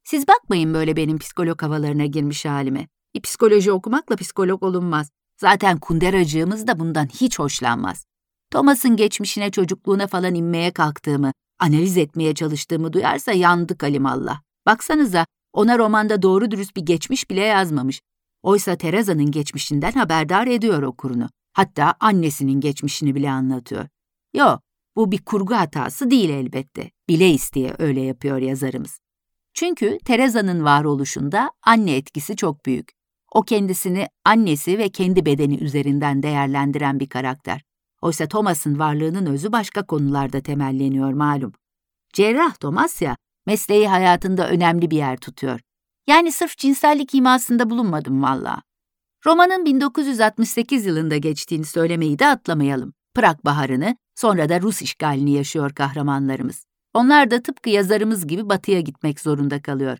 Siz bakmayın böyle benim psikolog havalarına girmiş halime. Bir psikoloji okumakla psikolog olunmaz. Zaten kunderacığımız da bundan hiç hoşlanmaz. Thomas'ın geçmişine çocukluğuna falan inmeye kalktığımı, analiz etmeye çalıştığımı duyarsa yandık alimallah. Baksanıza ona romanda doğru dürüst bir geçmiş bile yazmamış. Oysa Teraza'nın geçmişinden haberdar ediyor okurunu. Hatta annesinin geçmişini bile anlatıyor. Yo, bu bir kurgu hatası değil elbette. Bile isteye öyle yapıyor yazarımız. Çünkü Teresa'nın varoluşunda anne etkisi çok büyük. O kendisini annesi ve kendi bedeni üzerinden değerlendiren bir karakter. Oysa Thomas'ın varlığının özü başka konularda temelleniyor malum. Cerrah Thomas ya, mesleği hayatında önemli bir yer tutuyor. Yani sırf cinsellik imasında bulunmadım valla. Romanın 1968 yılında geçtiğini söylemeyi de atlamayalım. Prag Baharı'nı, sonra da Rus işgalini yaşıyor kahramanlarımız. Onlar da tıpkı yazarımız gibi batıya gitmek zorunda kalıyor.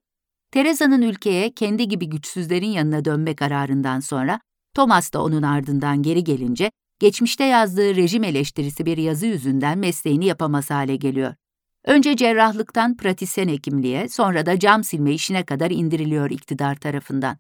Teresa'nın ülkeye kendi gibi güçsüzlerin yanına dönme kararından sonra Thomas da onun ardından geri gelince geçmişte yazdığı rejim eleştirisi bir yazı yüzünden mesleğini yapamaz hale geliyor. Önce cerrahlıktan pratisyen hekimliğe, sonra da cam silme işine kadar indiriliyor iktidar tarafından.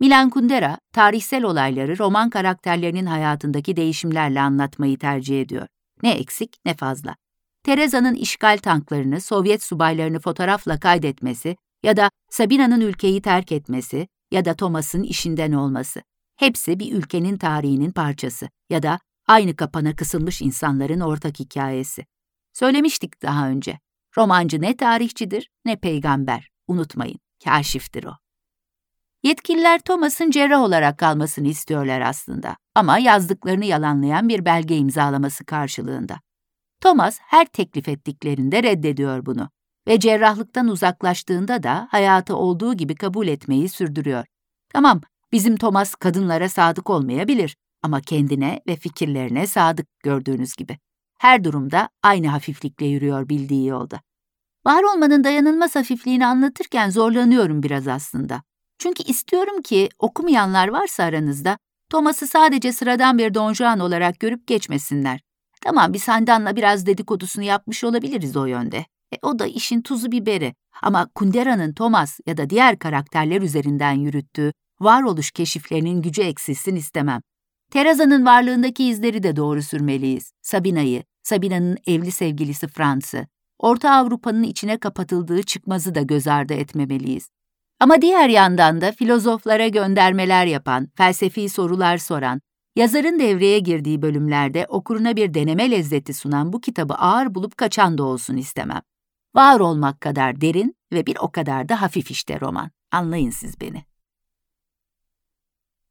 Milan Kundera, tarihsel olayları roman karakterlerinin hayatındaki değişimlerle anlatmayı tercih ediyor. Ne eksik ne fazla. Tereza'nın işgal tanklarını, Sovyet subaylarını fotoğrafla kaydetmesi, ya da Sabina'nın ülkeyi terk etmesi ya da Thomas'ın işinden olması. Hepsi bir ülkenin tarihinin parçası ya da aynı kapana kısılmış insanların ortak hikayesi. Söylemiştik daha önce. Romancı ne tarihçidir ne peygamber. Unutmayın, kaşiftir o. Yetkililer Thomas'ın cerrah olarak kalmasını istiyorlar aslında ama yazdıklarını yalanlayan bir belge imzalaması karşılığında. Thomas her teklif ettiklerinde reddediyor bunu ve cerrahlıktan uzaklaştığında da hayatı olduğu gibi kabul etmeyi sürdürüyor. Tamam, bizim Thomas kadınlara sadık olmayabilir ama kendine ve fikirlerine sadık gördüğünüz gibi. Her durumda aynı hafiflikle yürüyor bildiği yolda. Var olmanın dayanılmaz hafifliğini anlatırken zorlanıyorum biraz aslında. Çünkü istiyorum ki okumayanlar varsa aranızda Thomas'ı sadece sıradan bir Don Juan olarak görüp geçmesinler. Tamam biz Handan'la biraz dedikodusunu yapmış olabiliriz o yönde. E, o da işin tuzu biberi. Ama Kundera'nın Thomas ya da diğer karakterler üzerinden yürüttüğü varoluş keşiflerinin gücü eksilsin istemem. Teraza'nın varlığındaki izleri de doğru sürmeliyiz. Sabina'yı, Sabina'nın evli sevgilisi Frans'ı, Orta Avrupa'nın içine kapatıldığı çıkmazı da göz ardı etmemeliyiz. Ama diğer yandan da filozoflara göndermeler yapan, felsefi sorular soran, yazarın devreye girdiği bölümlerde okuruna bir deneme lezzeti sunan bu kitabı ağır bulup kaçan da olsun istemem. Var olmak kadar derin ve bir o kadar da hafif işte roman. Anlayın siz beni.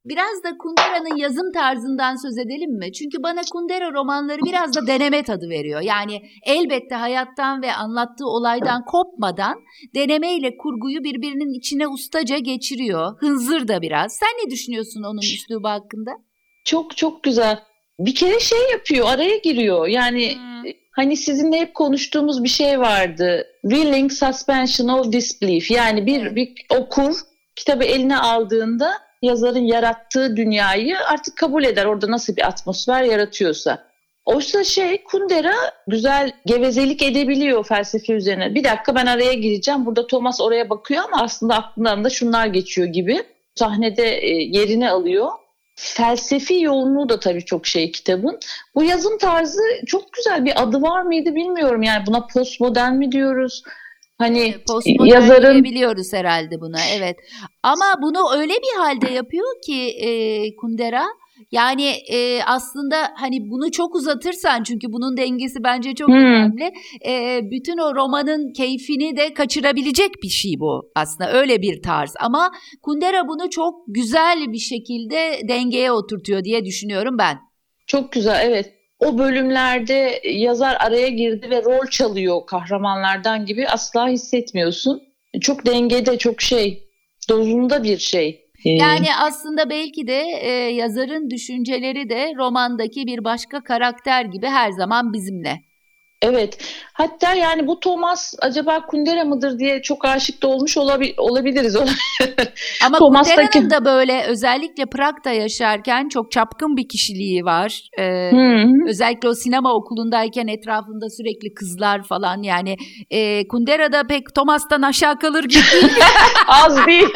Biraz da Kundera'nın yazım tarzından söz edelim mi? Çünkü bana Kundera romanları biraz da deneme tadı veriyor. Yani elbette hayattan ve anlattığı olaydan kopmadan denemeyle kurguyu birbirinin içine ustaca geçiriyor. Hınzır da biraz. Sen ne düşünüyorsun onun üslubu hakkında? Çok çok güzel. Bir kere şey yapıyor, araya giriyor. Yani hmm. hani sizinle hep konuştuğumuz bir şey vardı. Willing suspension of disbelief. Yani bir, bir okur kitabı eline aldığında yazarın yarattığı dünyayı artık kabul eder. Orada nasıl bir atmosfer yaratıyorsa. Oysa şey Kundera güzel gevezelik edebiliyor felsefe üzerine. Bir dakika ben araya gireceğim. Burada Thomas oraya bakıyor ama aslında aklından da şunlar geçiyor gibi. Sahnede e, yerini alıyor. Felsefi yoğunluğu da tabii çok şey kitabın. Bu yazım tarzı çok güzel bir adı var mıydı bilmiyorum. Yani buna postmodern mi diyoruz? Hani yazarın biliyoruz herhalde buna evet. Ama bunu öyle bir halde yapıyor ki e, Kundera yani e, aslında hani bunu çok uzatırsan çünkü bunun dengesi bence çok hmm. önemli. E, bütün o romanın keyfini de kaçırabilecek bir şey bu aslında öyle bir tarz. Ama Kundera bunu çok güzel bir şekilde dengeye oturtuyor diye düşünüyorum ben. Çok güzel evet o bölümlerde yazar araya girdi ve rol çalıyor kahramanlardan gibi asla hissetmiyorsun. Çok dengede, çok şey, dozunda bir şey. Ee, yani aslında belki de e, yazarın düşünceleri de romandaki bir başka karakter gibi her zaman bizimle. Evet. Hatta yani bu Thomas acaba Kundera mıdır diye çok aşık da olmuş olabi olabiliriz. Ama Thomas'taki... Kundera'nın da böyle özellikle Prag'da yaşarken çok çapkın bir kişiliği var. Ee, özellikle o sinema okulundayken etrafında sürekli kızlar falan yani e, Kundera da pek Thomas'tan aşağı kalır gibi. Az değil.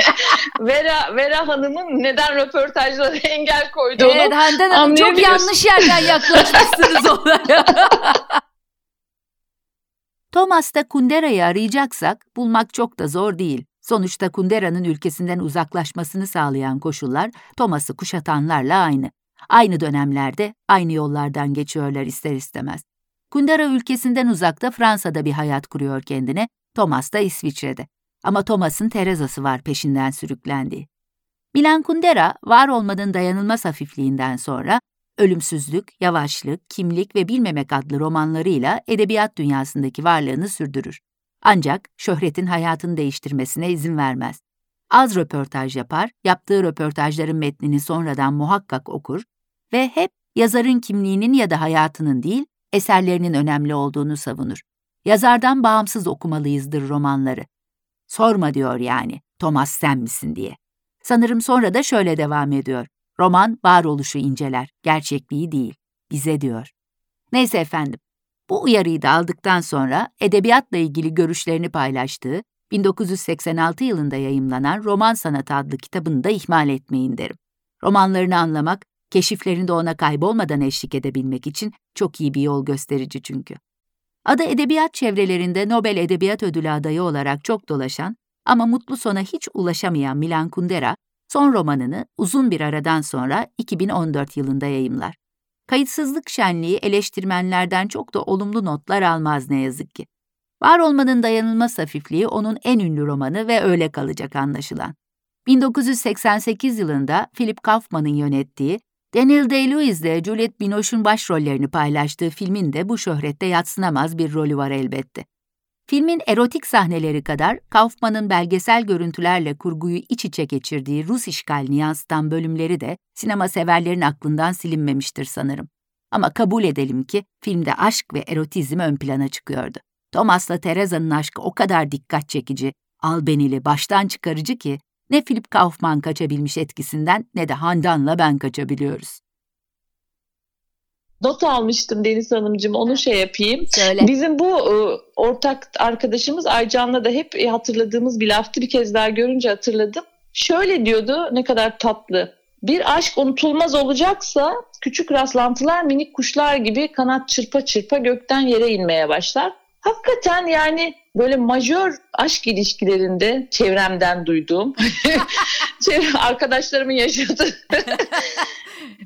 Vera, Vera Hanım'ın neden röportajlara engel koyduğunu Evet Handan Hanım çok yanlış yerden yaklaşmışsınız olaya. Thomas'ta Kundera'yı arayacaksak bulmak çok da zor değil. Sonuçta Kundera'nın ülkesinden uzaklaşmasını sağlayan koşullar Thomas'ı kuşatanlarla aynı. Aynı dönemlerde aynı yollardan geçiyorlar ister istemez. Kundera ülkesinden uzakta Fransa'da bir hayat kuruyor kendine, Thomas da İsviçre'de. Ama Thomas'ın Tereza'sı var peşinden sürüklendiği. Milan Kundera, var olmanın dayanılmaz hafifliğinden sonra Ölümsüzlük, Yavaşlık, Kimlik ve Bilmemek adlı romanlarıyla edebiyat dünyasındaki varlığını sürdürür. Ancak şöhretin hayatını değiştirmesine izin vermez. Az röportaj yapar, yaptığı röportajların metnini sonradan muhakkak okur ve hep yazarın kimliğinin ya da hayatının değil, eserlerinin önemli olduğunu savunur. Yazardan bağımsız okumalıyızdır romanları. Sorma diyor yani, Thomas sen misin diye. Sanırım sonra da şöyle devam ediyor. Roman varoluşu inceler, gerçekliği değil. Bize diyor. Neyse efendim. Bu uyarıyı da aldıktan sonra edebiyatla ilgili görüşlerini paylaştığı 1986 yılında yayımlanan Roman Sanatı adlı kitabını da ihmal etmeyin derim. Romanlarını anlamak, keşiflerinde ona kaybolmadan eşlik edebilmek için çok iyi bir yol gösterici çünkü. Adı edebiyat çevrelerinde Nobel Edebiyat Ödülü adayı olarak çok dolaşan Ama mutlu sona hiç ulaşamayan Milan Kundera, son romanını uzun bir aradan sonra 2014 yılında yayımlar. Kayıtsızlık şenliği eleştirmenlerden çok da olumlu notlar almaz ne yazık ki. Var olmanın dayanılmaz hafifliği onun en ünlü romanı ve öyle kalacak anlaşılan. 1988 yılında Philip Kaufman'ın yönettiği, Daniel Day-Lewis ile Juliette Binoche'un başrollerini paylaştığı filmin de bu şöhrette yatsınamaz bir rolü var elbette. Filmin erotik sahneleri kadar Kaufman'ın belgesel görüntülerle kurguyu iç içe geçirdiği Rus işgalini yansıtan bölümleri de sinema severlerin aklından silinmemiştir sanırım. Ama kabul edelim ki filmde aşk ve erotizm ön plana çıkıyordu. Thomas'la Teresa'nın aşkı o kadar dikkat çekici, albenili, baştan çıkarıcı ki ne Philip Kaufman kaçabilmiş etkisinden ne de Handan'la ben kaçabiliyoruz. Not almıştım Deniz Hanımcığım onu şey yapayım. Söyle. Bizim bu e, ortak arkadaşımız Aycan'la da hep e, hatırladığımız bir laftı bir kez daha görünce hatırladım. Şöyle diyordu ne kadar tatlı. Bir aşk unutulmaz olacaksa küçük rastlantılar minik kuşlar gibi kanat çırpa çırpa gökten yere inmeye başlar. Hakikaten yani böyle majör aşk ilişkilerinde çevremden duyduğum, arkadaşlarımın yaşadığı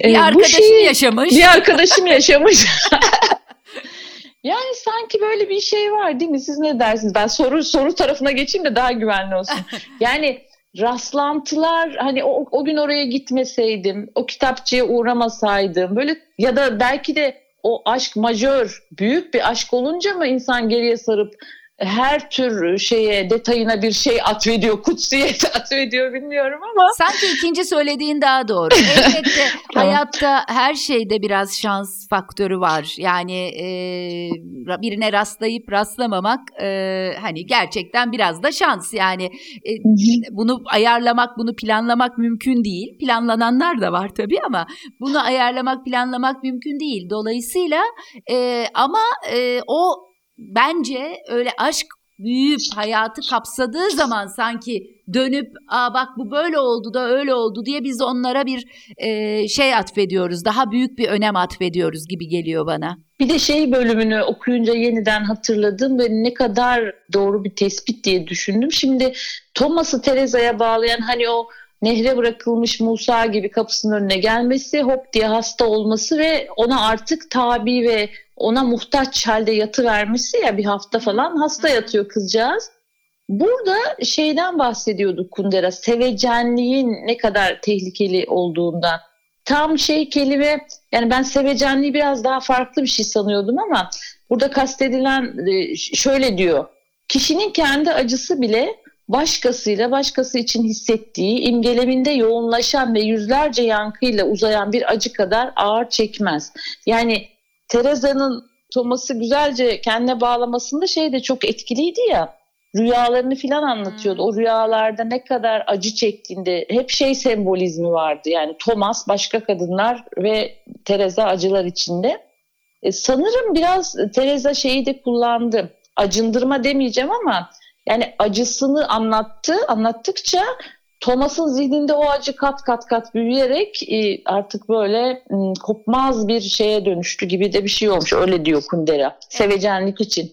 bir e, bu arkadaşın şeyi- yaşamış. bir arkadaşım yaşamış. yani sanki böyle bir şey var değil mi? Siz ne dersiniz? Ben soru soru tarafına geçeyim de daha güvenli olsun. Yani rastlantılar hani o, o gün oraya gitmeseydim, o kitapçıya uğramasaydım böyle ya da belki de o aşk majör, büyük bir aşk olunca mı insan geriye sarıp her tür şeye, detayına bir şey atfediyor, kutsiyet atfediyor bilmiyorum ama Sanki ikinci söylediğin daha doğru. Elbette hayatta her şeyde biraz şans faktörü var. Yani e, birine rastlayıp rastlamamak e, hani gerçekten biraz da şans. Yani e, bunu ayarlamak, bunu planlamak mümkün değil. Planlananlar da var tabii ama bunu ayarlamak, planlamak mümkün değil. Dolayısıyla e, ama e, o bence öyle aşk büyüyüp hayatı kapsadığı zaman sanki dönüp Aa bak bu böyle oldu da öyle oldu diye biz onlara bir e, şey atfediyoruz. Daha büyük bir önem atfediyoruz gibi geliyor bana. Bir de şey bölümünü okuyunca yeniden hatırladım ve ne kadar doğru bir tespit diye düşündüm. Şimdi Thomas'ı Teresa'ya bağlayan hani o nehre bırakılmış Musa gibi kapısının önüne gelmesi, hop diye hasta olması ve ona artık tabi ve ona muhtaç halde yatı vermesi ya bir hafta falan hasta yatıyor kızcağız. Burada şeyden bahsediyorduk Kundera, sevecenliğin ne kadar tehlikeli olduğundan. Tam şey kelime, yani ben sevecenliği biraz daha farklı bir şey sanıyordum ama burada kastedilen e, şöyle diyor. Kişinin kendi acısı bile başkasıyla başkası için hissettiği, imgeleminde yoğunlaşan ve yüzlerce yankıyla uzayan bir acı kadar ağır çekmez. Yani Teresa'nın Thomas'ı güzelce kendine bağlamasında şey de çok etkiliydi ya. Rüyalarını filan anlatıyordu. O rüyalarda ne kadar acı çektiğinde hep şey sembolizmi vardı. Yani Thomas, başka kadınlar ve Teresa acılar içinde. E, sanırım biraz Teresa şeyi de kullandı. Acındırma demeyeceğim ama yani acısını anlattı. Anlattıkça Thomas'ın zihninde o acı kat kat kat büyüyerek e, artık böyle kopmaz bir şeye dönüştü gibi de bir şey olmuş. Öyle diyor Kundera. Sevecenlik için.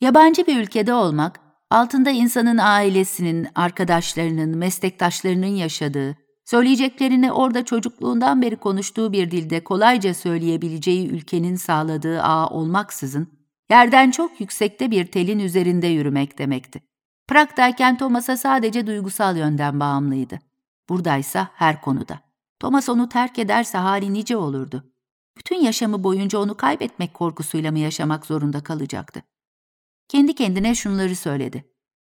Yabancı bir ülkede olmak, altında insanın ailesinin, arkadaşlarının, meslektaşlarının yaşadığı, söyleyeceklerini orada çocukluğundan beri konuştuğu bir dilde kolayca söyleyebileceği ülkenin sağladığı ağ olmaksızın, yerden çok yüksekte bir telin üzerinde yürümek demekti. Prag'dayken Thomas'a sadece duygusal yönden bağımlıydı. Buradaysa her konuda. Thomas onu terk ederse hali nice olurdu. Bütün yaşamı boyunca onu kaybetmek korkusuyla mı yaşamak zorunda kalacaktı? Kendi kendine şunları söyledi.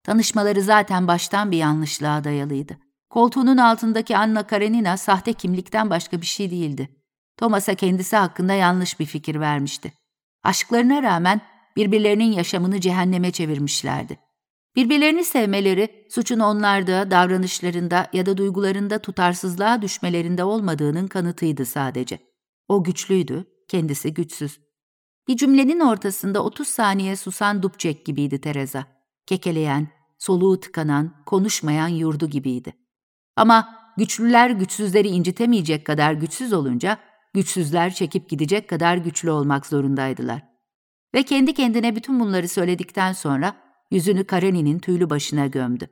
Tanışmaları zaten baştan bir yanlışlığa dayalıydı. Koltuğunun altındaki Anna Karenina sahte kimlikten başka bir şey değildi. Thomas'a kendisi hakkında yanlış bir fikir vermişti. Aşklarına rağmen birbirlerinin yaşamını cehenneme çevirmişlerdi. Birbirlerini sevmeleri, suçun onlarda, davranışlarında ya da duygularında tutarsızlığa düşmelerinde olmadığının kanıtıydı sadece. O güçlüydü, kendisi güçsüz. Bir cümlenin ortasında 30 saniye susan Dubček gibiydi Teresa. Kekeleyen, soluğu tıkanan, konuşmayan yurdu gibiydi. Ama güçlüler güçsüzleri incitemeyecek kadar güçsüz olunca, güçsüzler çekip gidecek kadar güçlü olmak zorundaydılar. Ve kendi kendine bütün bunları söyledikten sonra yüzünü Karenin'in tüylü başına gömdü.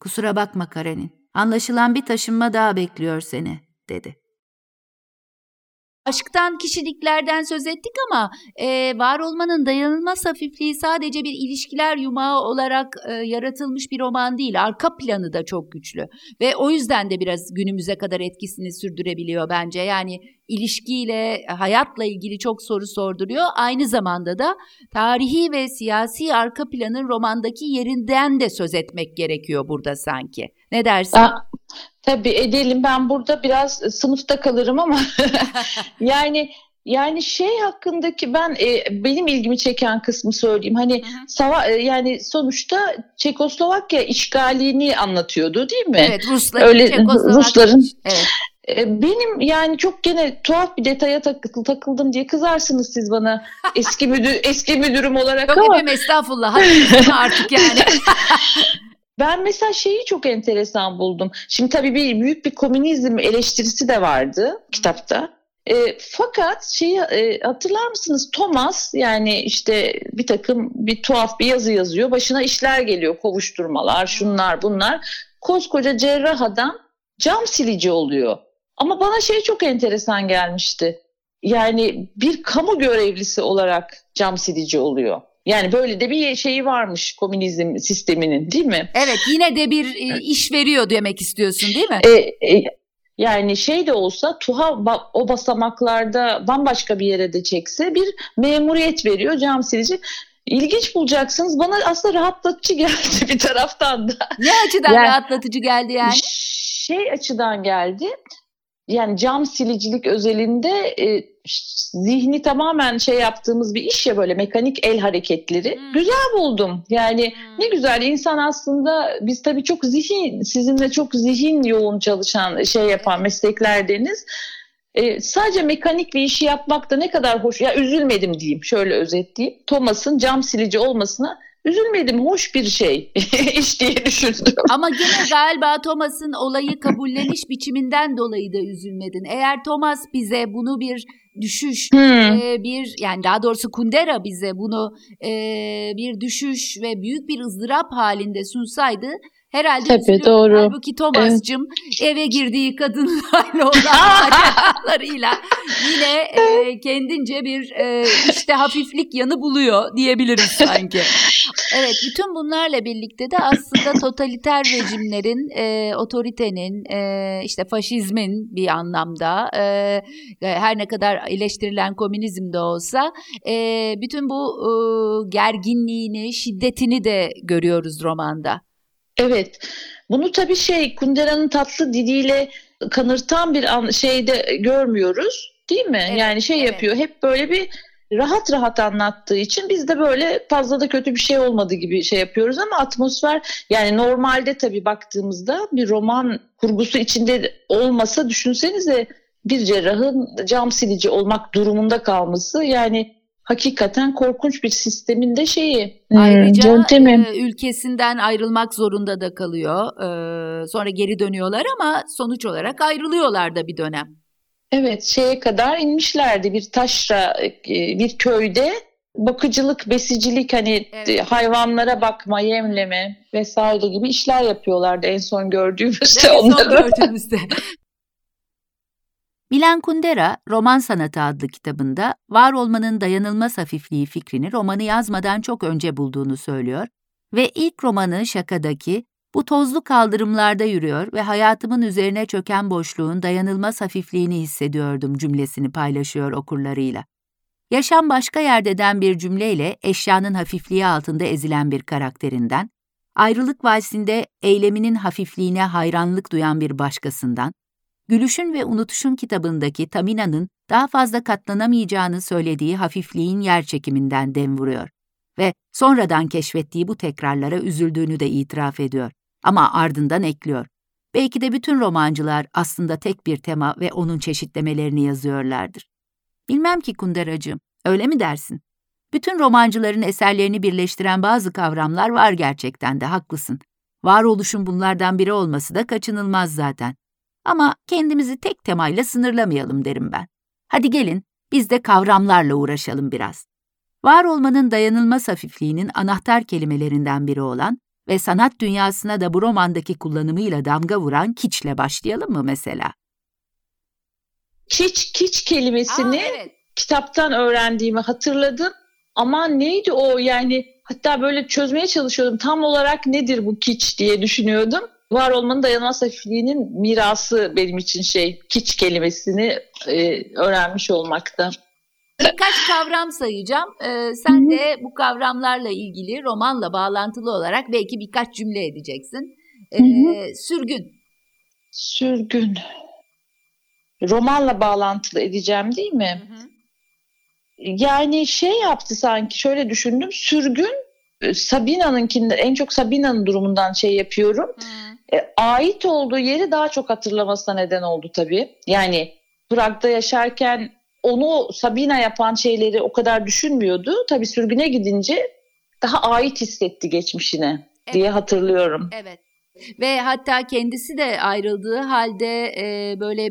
Kusura bakma Karenin, anlaşılan bir taşınma daha bekliyor seni, dedi. Aşktan, kişiliklerden söz ettik ama e, var olmanın dayanılmaz hafifliği sadece bir ilişkiler yumağı olarak e, yaratılmış bir roman değil. Arka planı da çok güçlü ve o yüzden de biraz günümüze kadar etkisini sürdürebiliyor bence. Yani ilişkiyle, hayatla ilgili çok soru sorduruyor. Aynı zamanda da tarihi ve siyasi arka planın romandaki yerinden de söz etmek gerekiyor burada sanki. Ne dersin? Aa, tabii edelim. Ben burada biraz sınıfta kalırım ama yani yani şey hakkındaki ben e, benim ilgimi çeken kısmı söyleyeyim. Hani sava e, yani sonuçta Çekoslovakya işgalini anlatıyordu değil mi? Evet, Rusların Öyle Rusların evet. E, benim yani çok gene tuhaf bir detaya takıl, takıldım diye kızarsınız siz bana eski müdür eski müdürüm olarak Yok ama efendim estağfurullah. Artık yani. Ben mesela şeyi çok enteresan buldum. Şimdi tabii bir büyük bir komünizm eleştirisi de vardı kitapta. E, fakat şeyi e, hatırlar mısınız Thomas yani işte bir takım bir tuhaf bir yazı yazıyor. Başına işler geliyor kovuşturmalar şunlar bunlar. Koskoca cerrah adam cam silici oluyor. Ama bana şey çok enteresan gelmişti. Yani bir kamu görevlisi olarak cam silici oluyor. Yani böyle de bir şeyi varmış komünizm sisteminin değil mi? Evet yine de bir e, iş veriyor demek istiyorsun değil mi? E, e, yani şey de olsa TUHA o basamaklarda bambaşka bir yere de çekse bir memuriyet veriyor cam silici. İlginç bulacaksınız. Bana aslında rahatlatıcı geldi bir taraftan da. Ne açıdan yani, rahatlatıcı geldi yani? Şey açıdan geldi. Yani cam silicilik özelinde e, zihni tamamen şey yaptığımız bir iş ya böyle mekanik el hareketleri. Hmm. Güzel buldum. Yani hmm. ne güzel insan aslında biz tabii çok zihin sizinle çok zihin yoğun çalışan şey yapan mesleklerdeniz. Ee, sadece mekanik bir işi yapmak da ne kadar hoş. Ya üzülmedim diyeyim şöyle özetleyeyim. Thomas'ın cam silici olmasına üzülmedim. Hoş bir şey iş diye düşündüm. Ama gene galiba Thomas'ın olayı kabulleniş biçiminden dolayı da üzülmedin. Eğer Thomas bize bunu bir düşüş hmm. e, bir yani daha doğrusu Kundera bize bunu e, bir düşüş ve büyük bir ızdırap halinde sunsaydı Herhalde Tabii doğru. Halbuki Thomas'cığım evet. eve girdiği kadınlarla olan maceralarıyla yine e, kendince bir e, işte hafiflik yanı buluyor diyebiliriz sanki. Evet bütün bunlarla birlikte de aslında totaliter rejimlerin, e, otoritenin, e, işte faşizmin bir anlamda e, her ne kadar eleştirilen komünizm de olsa e, bütün bu e, gerginliğini, şiddetini de görüyoruz romanda. Evet. Bunu tabii şey Kundera'nın tatlı diliyle kanırtan bir an, şeyde görmüyoruz. Değil mi? Evet, yani şey evet. yapıyor. Hep böyle bir rahat rahat anlattığı için biz de böyle fazla da kötü bir şey olmadı gibi şey yapıyoruz ama atmosfer yani normalde tabii baktığımızda bir roman kurgusu içinde olmasa düşünsenize bir cerrahın cam silici olmak durumunda kalması yani hakikaten korkunç bir sistemin de şeyi hmm, Ayrıca yöntemi. E, ülkesinden ayrılmak zorunda da kalıyor. E, sonra geri dönüyorlar ama sonuç olarak ayrılıyorlar da bir dönem. Evet şeye kadar inmişlerdi bir taşra e, bir köyde bakıcılık, besicilik hani evet. hayvanlara bakma, yemleme vesaire gibi işler yapıyorlardı en son gördüğümüzde en onları. son gördüğümüzde. Milan Kundera, Roman Sanatı adlı kitabında var olmanın dayanılmaz hafifliği fikrini romanı yazmadan çok önce bulduğunu söylüyor ve ilk romanı Şaka'daki bu tozlu kaldırımlarda yürüyor ve hayatımın üzerine çöken boşluğun dayanılmaz hafifliğini hissediyordum cümlesini paylaşıyor okurlarıyla. Yaşam başka yerdeden bir cümleyle eşyanın hafifliği altında ezilen bir karakterinden, ayrılık valsinde eyleminin hafifliğine hayranlık duyan bir başkasından, Gülüşün ve Unutuşun kitabındaki Tamina'nın daha fazla katlanamayacağını söylediği hafifliğin yer çekiminden dem vuruyor ve sonradan keşfettiği bu tekrarlara üzüldüğünü de itiraf ediyor. Ama ardından ekliyor. Belki de bütün romancılar aslında tek bir tema ve onun çeşitlemelerini yazıyorlardır. Bilmem ki Kunderacığım, öyle mi dersin? Bütün romancıların eserlerini birleştiren bazı kavramlar var gerçekten de haklısın. Varoluşun bunlardan biri olması da kaçınılmaz zaten. Ama kendimizi tek temayla sınırlamayalım derim ben. Hadi gelin biz de kavramlarla uğraşalım biraz. Var olmanın dayanılmaz hafifliğinin anahtar kelimelerinden biri olan ve sanat dünyasına da bu romandaki kullanımıyla damga vuran kiçle başlayalım mı mesela? Kiç, kiç kelimesini Aa, evet. kitaptan öğrendiğimi hatırladım. Ama neydi o yani hatta böyle çözmeye çalışıyordum. Tam olarak nedir bu kiç diye düşünüyordum. Var olmanın dayanılmaz hafifliğinin mirası benim için şey kiç kelimesini e, öğrenmiş olmakta. Birkaç kavram sayacağım. Ee, sen de bu kavramlarla ilgili romanla bağlantılı olarak belki birkaç cümle edeceksin. Ee, sürgün. Sürgün. Romanla bağlantılı edeceğim değil mi? Hı hı. Yani şey yaptı sanki şöyle düşündüm. Sürgün e, Sabina'nınkinde en çok Sabina'nın durumundan şey yapıyorum. Hı. E, ait olduğu yeri daha çok hatırlamasına neden oldu tabii. Yani Prag'da yaşarken onu Sabina yapan şeyleri o kadar düşünmüyordu. Tabii sürgüne gidince daha ait hissetti geçmişine diye Evet. hatırlıyorum. Evet. Ve hatta kendisi de ayrıldığı halde e, böyle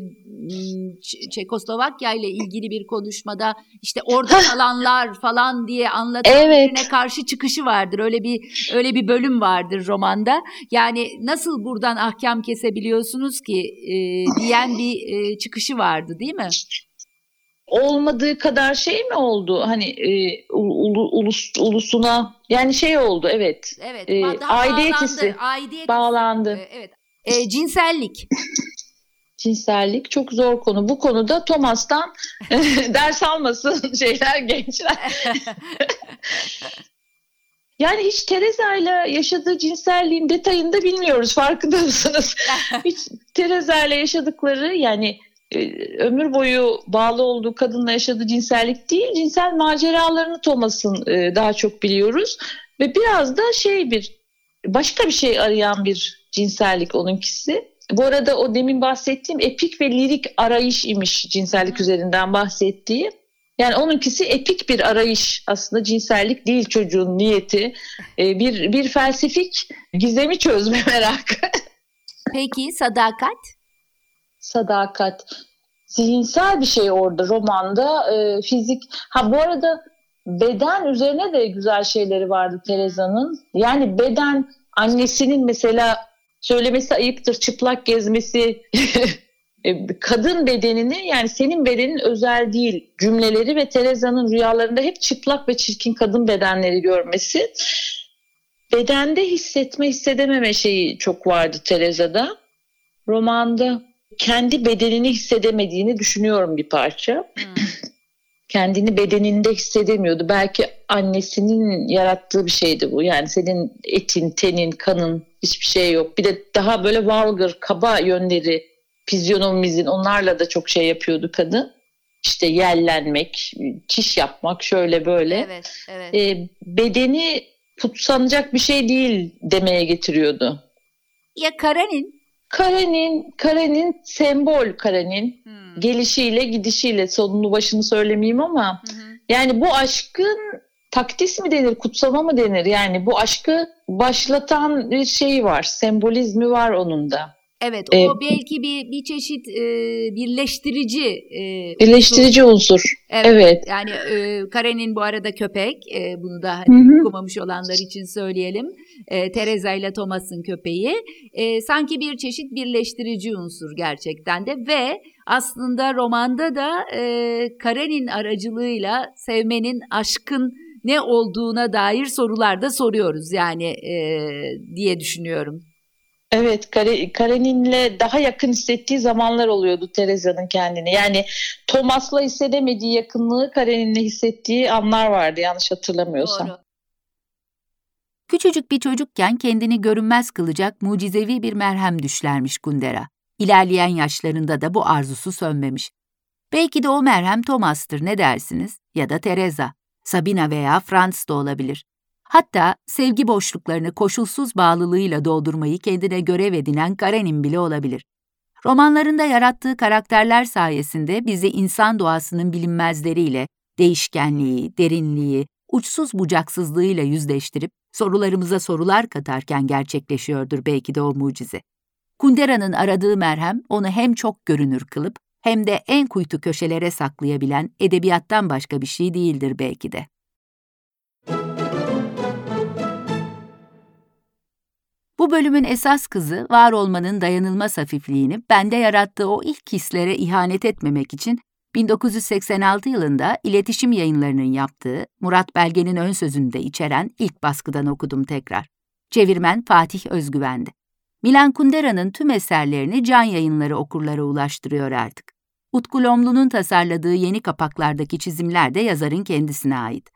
Çekoslovakya ile ilgili bir konuşmada işte orada kalanlar falan diye anlatan Evet. karşı çıkışı vardır. Öyle bir öyle bir bölüm vardır romanda. Yani nasıl buradan ahkam kesebiliyorsunuz ki e, diyen bir e, çıkışı vardı değil mi? Olmadığı kadar şey mi oldu? Hani e, ulu- ulus, ulusuna yani şey oldu evet. Evet. E, daha aidiyet bağlandı. E, Evet. E, cinsellik. Cinsellik çok zor konu. Bu konuda Thomas'tan ders almasın şeyler gençler. Yani hiç Teresa ile yaşadığı cinselliğin detayını da bilmiyoruz. Farkında mısınız? hiç Teresa ile yaşadıkları yani ömür boyu bağlı olduğu kadınla yaşadığı cinsellik değil, cinsel maceralarını Thomas'ın e, daha çok biliyoruz. Ve biraz da şey bir başka bir şey arayan bir cinsellik onunkisi. Bu arada o demin bahsettiğim epik ve lirik arayış imiş cinsellik üzerinden bahsettiği. Yani onunkisi epik bir arayış aslında cinsellik değil çocuğun niyeti. E, bir bir felsefik gizemi çözme merakı. Peki sadakat? Sadakat, zihinsel bir şey orada romanda, e, fizik. Ha bu arada beden üzerine de güzel şeyleri vardı Tereza'nın. Yani beden annesinin mesela söylemesi ayıptır çıplak gezmesi e, kadın bedenini yani senin bedenin özel değil cümleleri ve Tereza'nın rüyalarında hep çıplak ve çirkin kadın bedenleri görmesi. Bedende hissetme hissedememe şeyi çok vardı Tereza'da. Romanda kendi bedenini hissedemediğini düşünüyorum bir parça. Hmm. Kendini bedeninde hissedemiyordu. Belki annesinin yarattığı bir şeydi bu. Yani senin etin, tenin, kanın hiçbir şey yok. Bir de daha böyle vulgar, kaba yönleri, fizyonomimizin onlarla da çok şey yapıyordu kadın. İşte yellenmek, çiş yapmak şöyle böyle. Evet, evet. Ee, bedeni kutsanacak bir şey değil demeye getiriyordu. ya Karenin? Karenin, Karenin sembol Karenin Hmm. gelişiyle gidişiyle sonunu başını söylemeyeyim ama hı. yani bu aşkın takdis mi denir, kutsama mı denir? Yani bu aşkı başlatan bir şey var, sembolizmi var onun da. Evet, Ee, o belki bir bir çeşit e, birleştirici. E, Birleştirici unsur. Evet. Evet. Yani e, Karenin bu arada köpek. E, bunu da hı. okumamış olanlar için söyleyelim. E, Teresa ile Thomas'ın köpeği. E, sanki bir çeşit birleştirici unsur gerçekten de ve aslında romanda da e, Karenin aracılığıyla sevmenin, aşkın ne olduğuna dair sorular da soruyoruz yani e, diye düşünüyorum. Evet, Kare, Karenin'le daha yakın hissettiği zamanlar oluyordu Teresa'nın kendini. Yani Thomas'la hissedemediği yakınlığı Karenin'le hissettiği anlar vardı yanlış hatırlamıyorsam. Doğru. Küçücük bir çocukken kendini görünmez kılacak mucizevi bir merhem düşlermiş Kundera. İlerleyen yaşlarında da bu arzusu sönmemiş. Belki de o merhem Thomas'tır ne dersiniz? Ya da Teresa, Sabina veya Franz da olabilir. Hatta sevgi boşluklarını koşulsuz bağlılığıyla doldurmayı kendine görev edinen Karenin bile olabilir. Romanlarında yarattığı karakterler sayesinde bizi insan doğasının bilinmezleriyle, değişkenliği, derinliği, uçsuz bucaksızlığıyla yüzleştirip sorularımıza sorular katarken gerçekleşiyordur belki de o mucize. Kundera'nın aradığı merhem onu hem çok görünür kılıp hem de en kuytu köşelere saklayabilen edebiyattan başka bir şey değildir belki de. Bu bölümün esas kızı var olmanın dayanılmaz hafifliğini bende yarattığı o ilk hislere ihanet etmemek için 1986 yılında iletişim yayınlarının yaptığı Murat Belge'nin ön sözünü de içeren ilk baskıdan okudum tekrar. Çevirmen Fatih Özgüvendi. Milan Kundera'nın tüm eserlerini can yayınları okurlara ulaştırıyor artık. Utku Lomlu'nun tasarladığı yeni kapaklardaki çizimler de yazarın kendisine ait.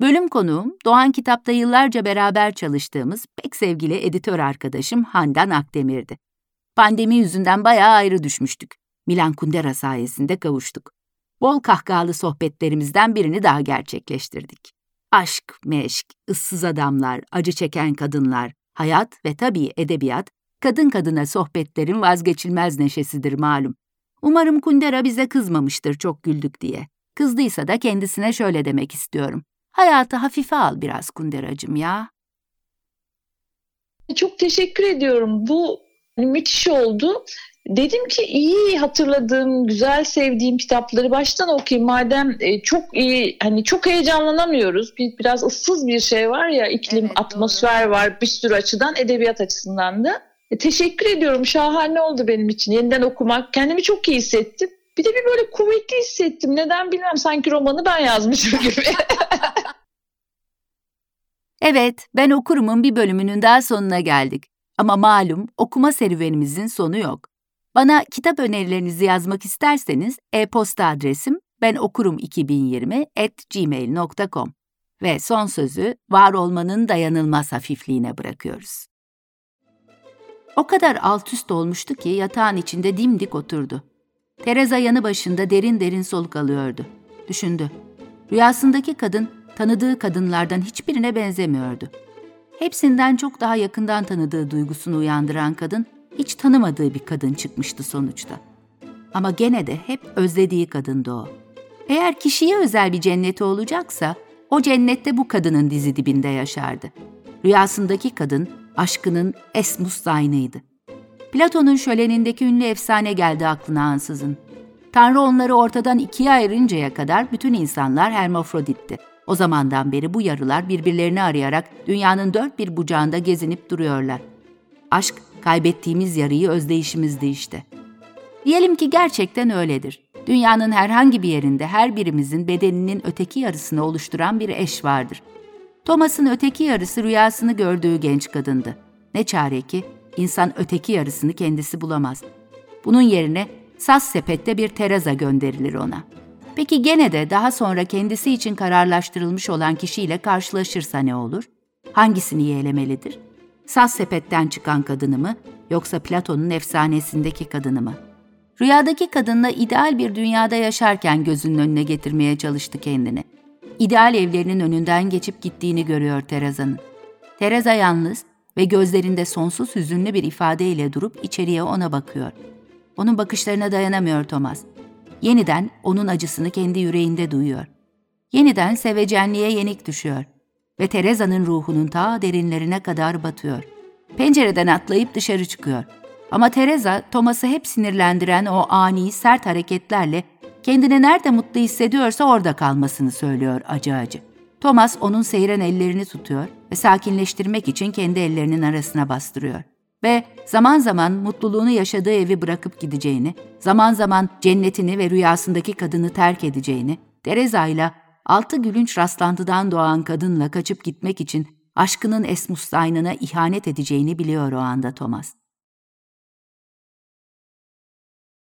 Bölüm konuğum, Doğan Kitap'ta yıllarca beraber çalıştığımız pek sevgili editör arkadaşım Handan Akdemir'di. Pandemi yüzünden bayağı ayrı düşmüştük. Milan Kundera sayesinde kavuştuk. Bol kahkahalı sohbetlerimizden birini daha gerçekleştirdik. Aşk, meşk, ıssız adamlar, acı çeken kadınlar, hayat ve tabii edebiyat, kadın kadına sohbetlerin vazgeçilmez neşesidir malum. Umarım Kundera bize kızmamıştır çok güldük diye. Kızdıysa da kendisine şöyle demek istiyorum. Hayatı hafife al biraz Kunderacığım ya. Çok teşekkür ediyorum. Bu müthiş oldu. Dedim ki iyi hatırladığım, güzel sevdiğim kitapları baştan okuyayım. Madem e, çok iyi, hani çok heyecanlanamıyoruz. Bir, biraz ıssız bir şey var ya, iklim, evet, atmosfer doğru. var bir sürü açıdan, edebiyat açısından da. E, teşekkür ediyorum. Şahane oldu benim için. Yeniden okumak. Kendimi çok iyi hissettim. Bir de bir böyle kuvvetli hissettim. Neden bilmem. Sanki romanı ben yazmışım gibi. evet, ben okurumun bir bölümünün daha sonuna geldik. Ama malum okuma serüvenimizin sonu yok. Bana kitap önerilerinizi yazmak isterseniz e-posta adresim benokurum2020 ve son sözü var olmanın dayanılmaz hafifliğine bırakıyoruz. O kadar alt üst olmuştu ki yatağın içinde dimdik oturdu. Teresa yanı başında derin derin soluk alıyordu. Düşündü. Rüyasındaki kadın tanıdığı kadınlardan hiçbirine benzemiyordu. Hepsinden çok daha yakından tanıdığı duygusunu uyandıran kadın hiç tanımadığı bir kadın çıkmıştı sonuçta. Ama gene de hep özlediği kadındı o. Eğer kişiye özel bir cenneti olacaksa, o cennette bu kadının dizi dibinde yaşardı. Rüyasındaki kadın, aşkının Esmus Zayn'ıydı. Platon'un şölenindeki ünlü efsane geldi aklına ansızın. Tanrı onları ortadan ikiye ayırıncaya kadar bütün insanlar hermafroditti. O zamandan beri bu yarılar birbirlerini arayarak dünyanın dört bir bucağında gezinip duruyorlar. Aşk kaybettiğimiz yarıyı özdeyişimizdi işte. Diyelim ki gerçekten öyledir. Dünyanın herhangi bir yerinde her birimizin bedeninin öteki yarısını oluşturan bir eş vardır. Thomas'ın öteki yarısı rüyasını gördüğü genç kadındı. Ne çare ki insan öteki yarısını kendisi bulamaz. Bunun yerine saz sepette bir teraza gönderilir ona. Peki gene de daha sonra kendisi için kararlaştırılmış olan kişiyle karşılaşırsa ne olur? Hangisini yeğlemelidir? Saz sepetten çıkan kadını mı yoksa Platon'un efsanesindeki kadını mı? Rüyadaki kadınla ideal bir dünyada yaşarken gözünün önüne getirmeye çalıştı kendini. İdeal evlerinin önünden geçip gittiğini görüyor Teraza'nın. Tereza yalnız ve gözlerinde sonsuz hüzünlü bir ifadeyle durup içeriye ona bakıyor. Onun bakışlarına dayanamıyor Thomas. Yeniden onun acısını kendi yüreğinde duyuyor. Yeniden sevecenliğe yenik düşüyor ve Tereza'nın ruhunun ta derinlerine kadar batıyor. Pencereden atlayıp dışarı çıkıyor. Ama Teresa, Thomas'ı hep sinirlendiren o ani, sert hareketlerle kendini nerede mutlu hissediyorsa orada kalmasını söylüyor acı acı. Thomas onun seyren ellerini tutuyor ve sakinleştirmek için kendi ellerinin arasına bastırıyor. Ve zaman zaman mutluluğunu yaşadığı evi bırakıp gideceğini, zaman zaman cennetini ve rüyasındaki kadını terk edeceğini, Teresa ile altı gülünç rastlantıdan doğan kadınla kaçıp gitmek için aşkının Esmus ihanet edeceğini biliyor o anda Thomas.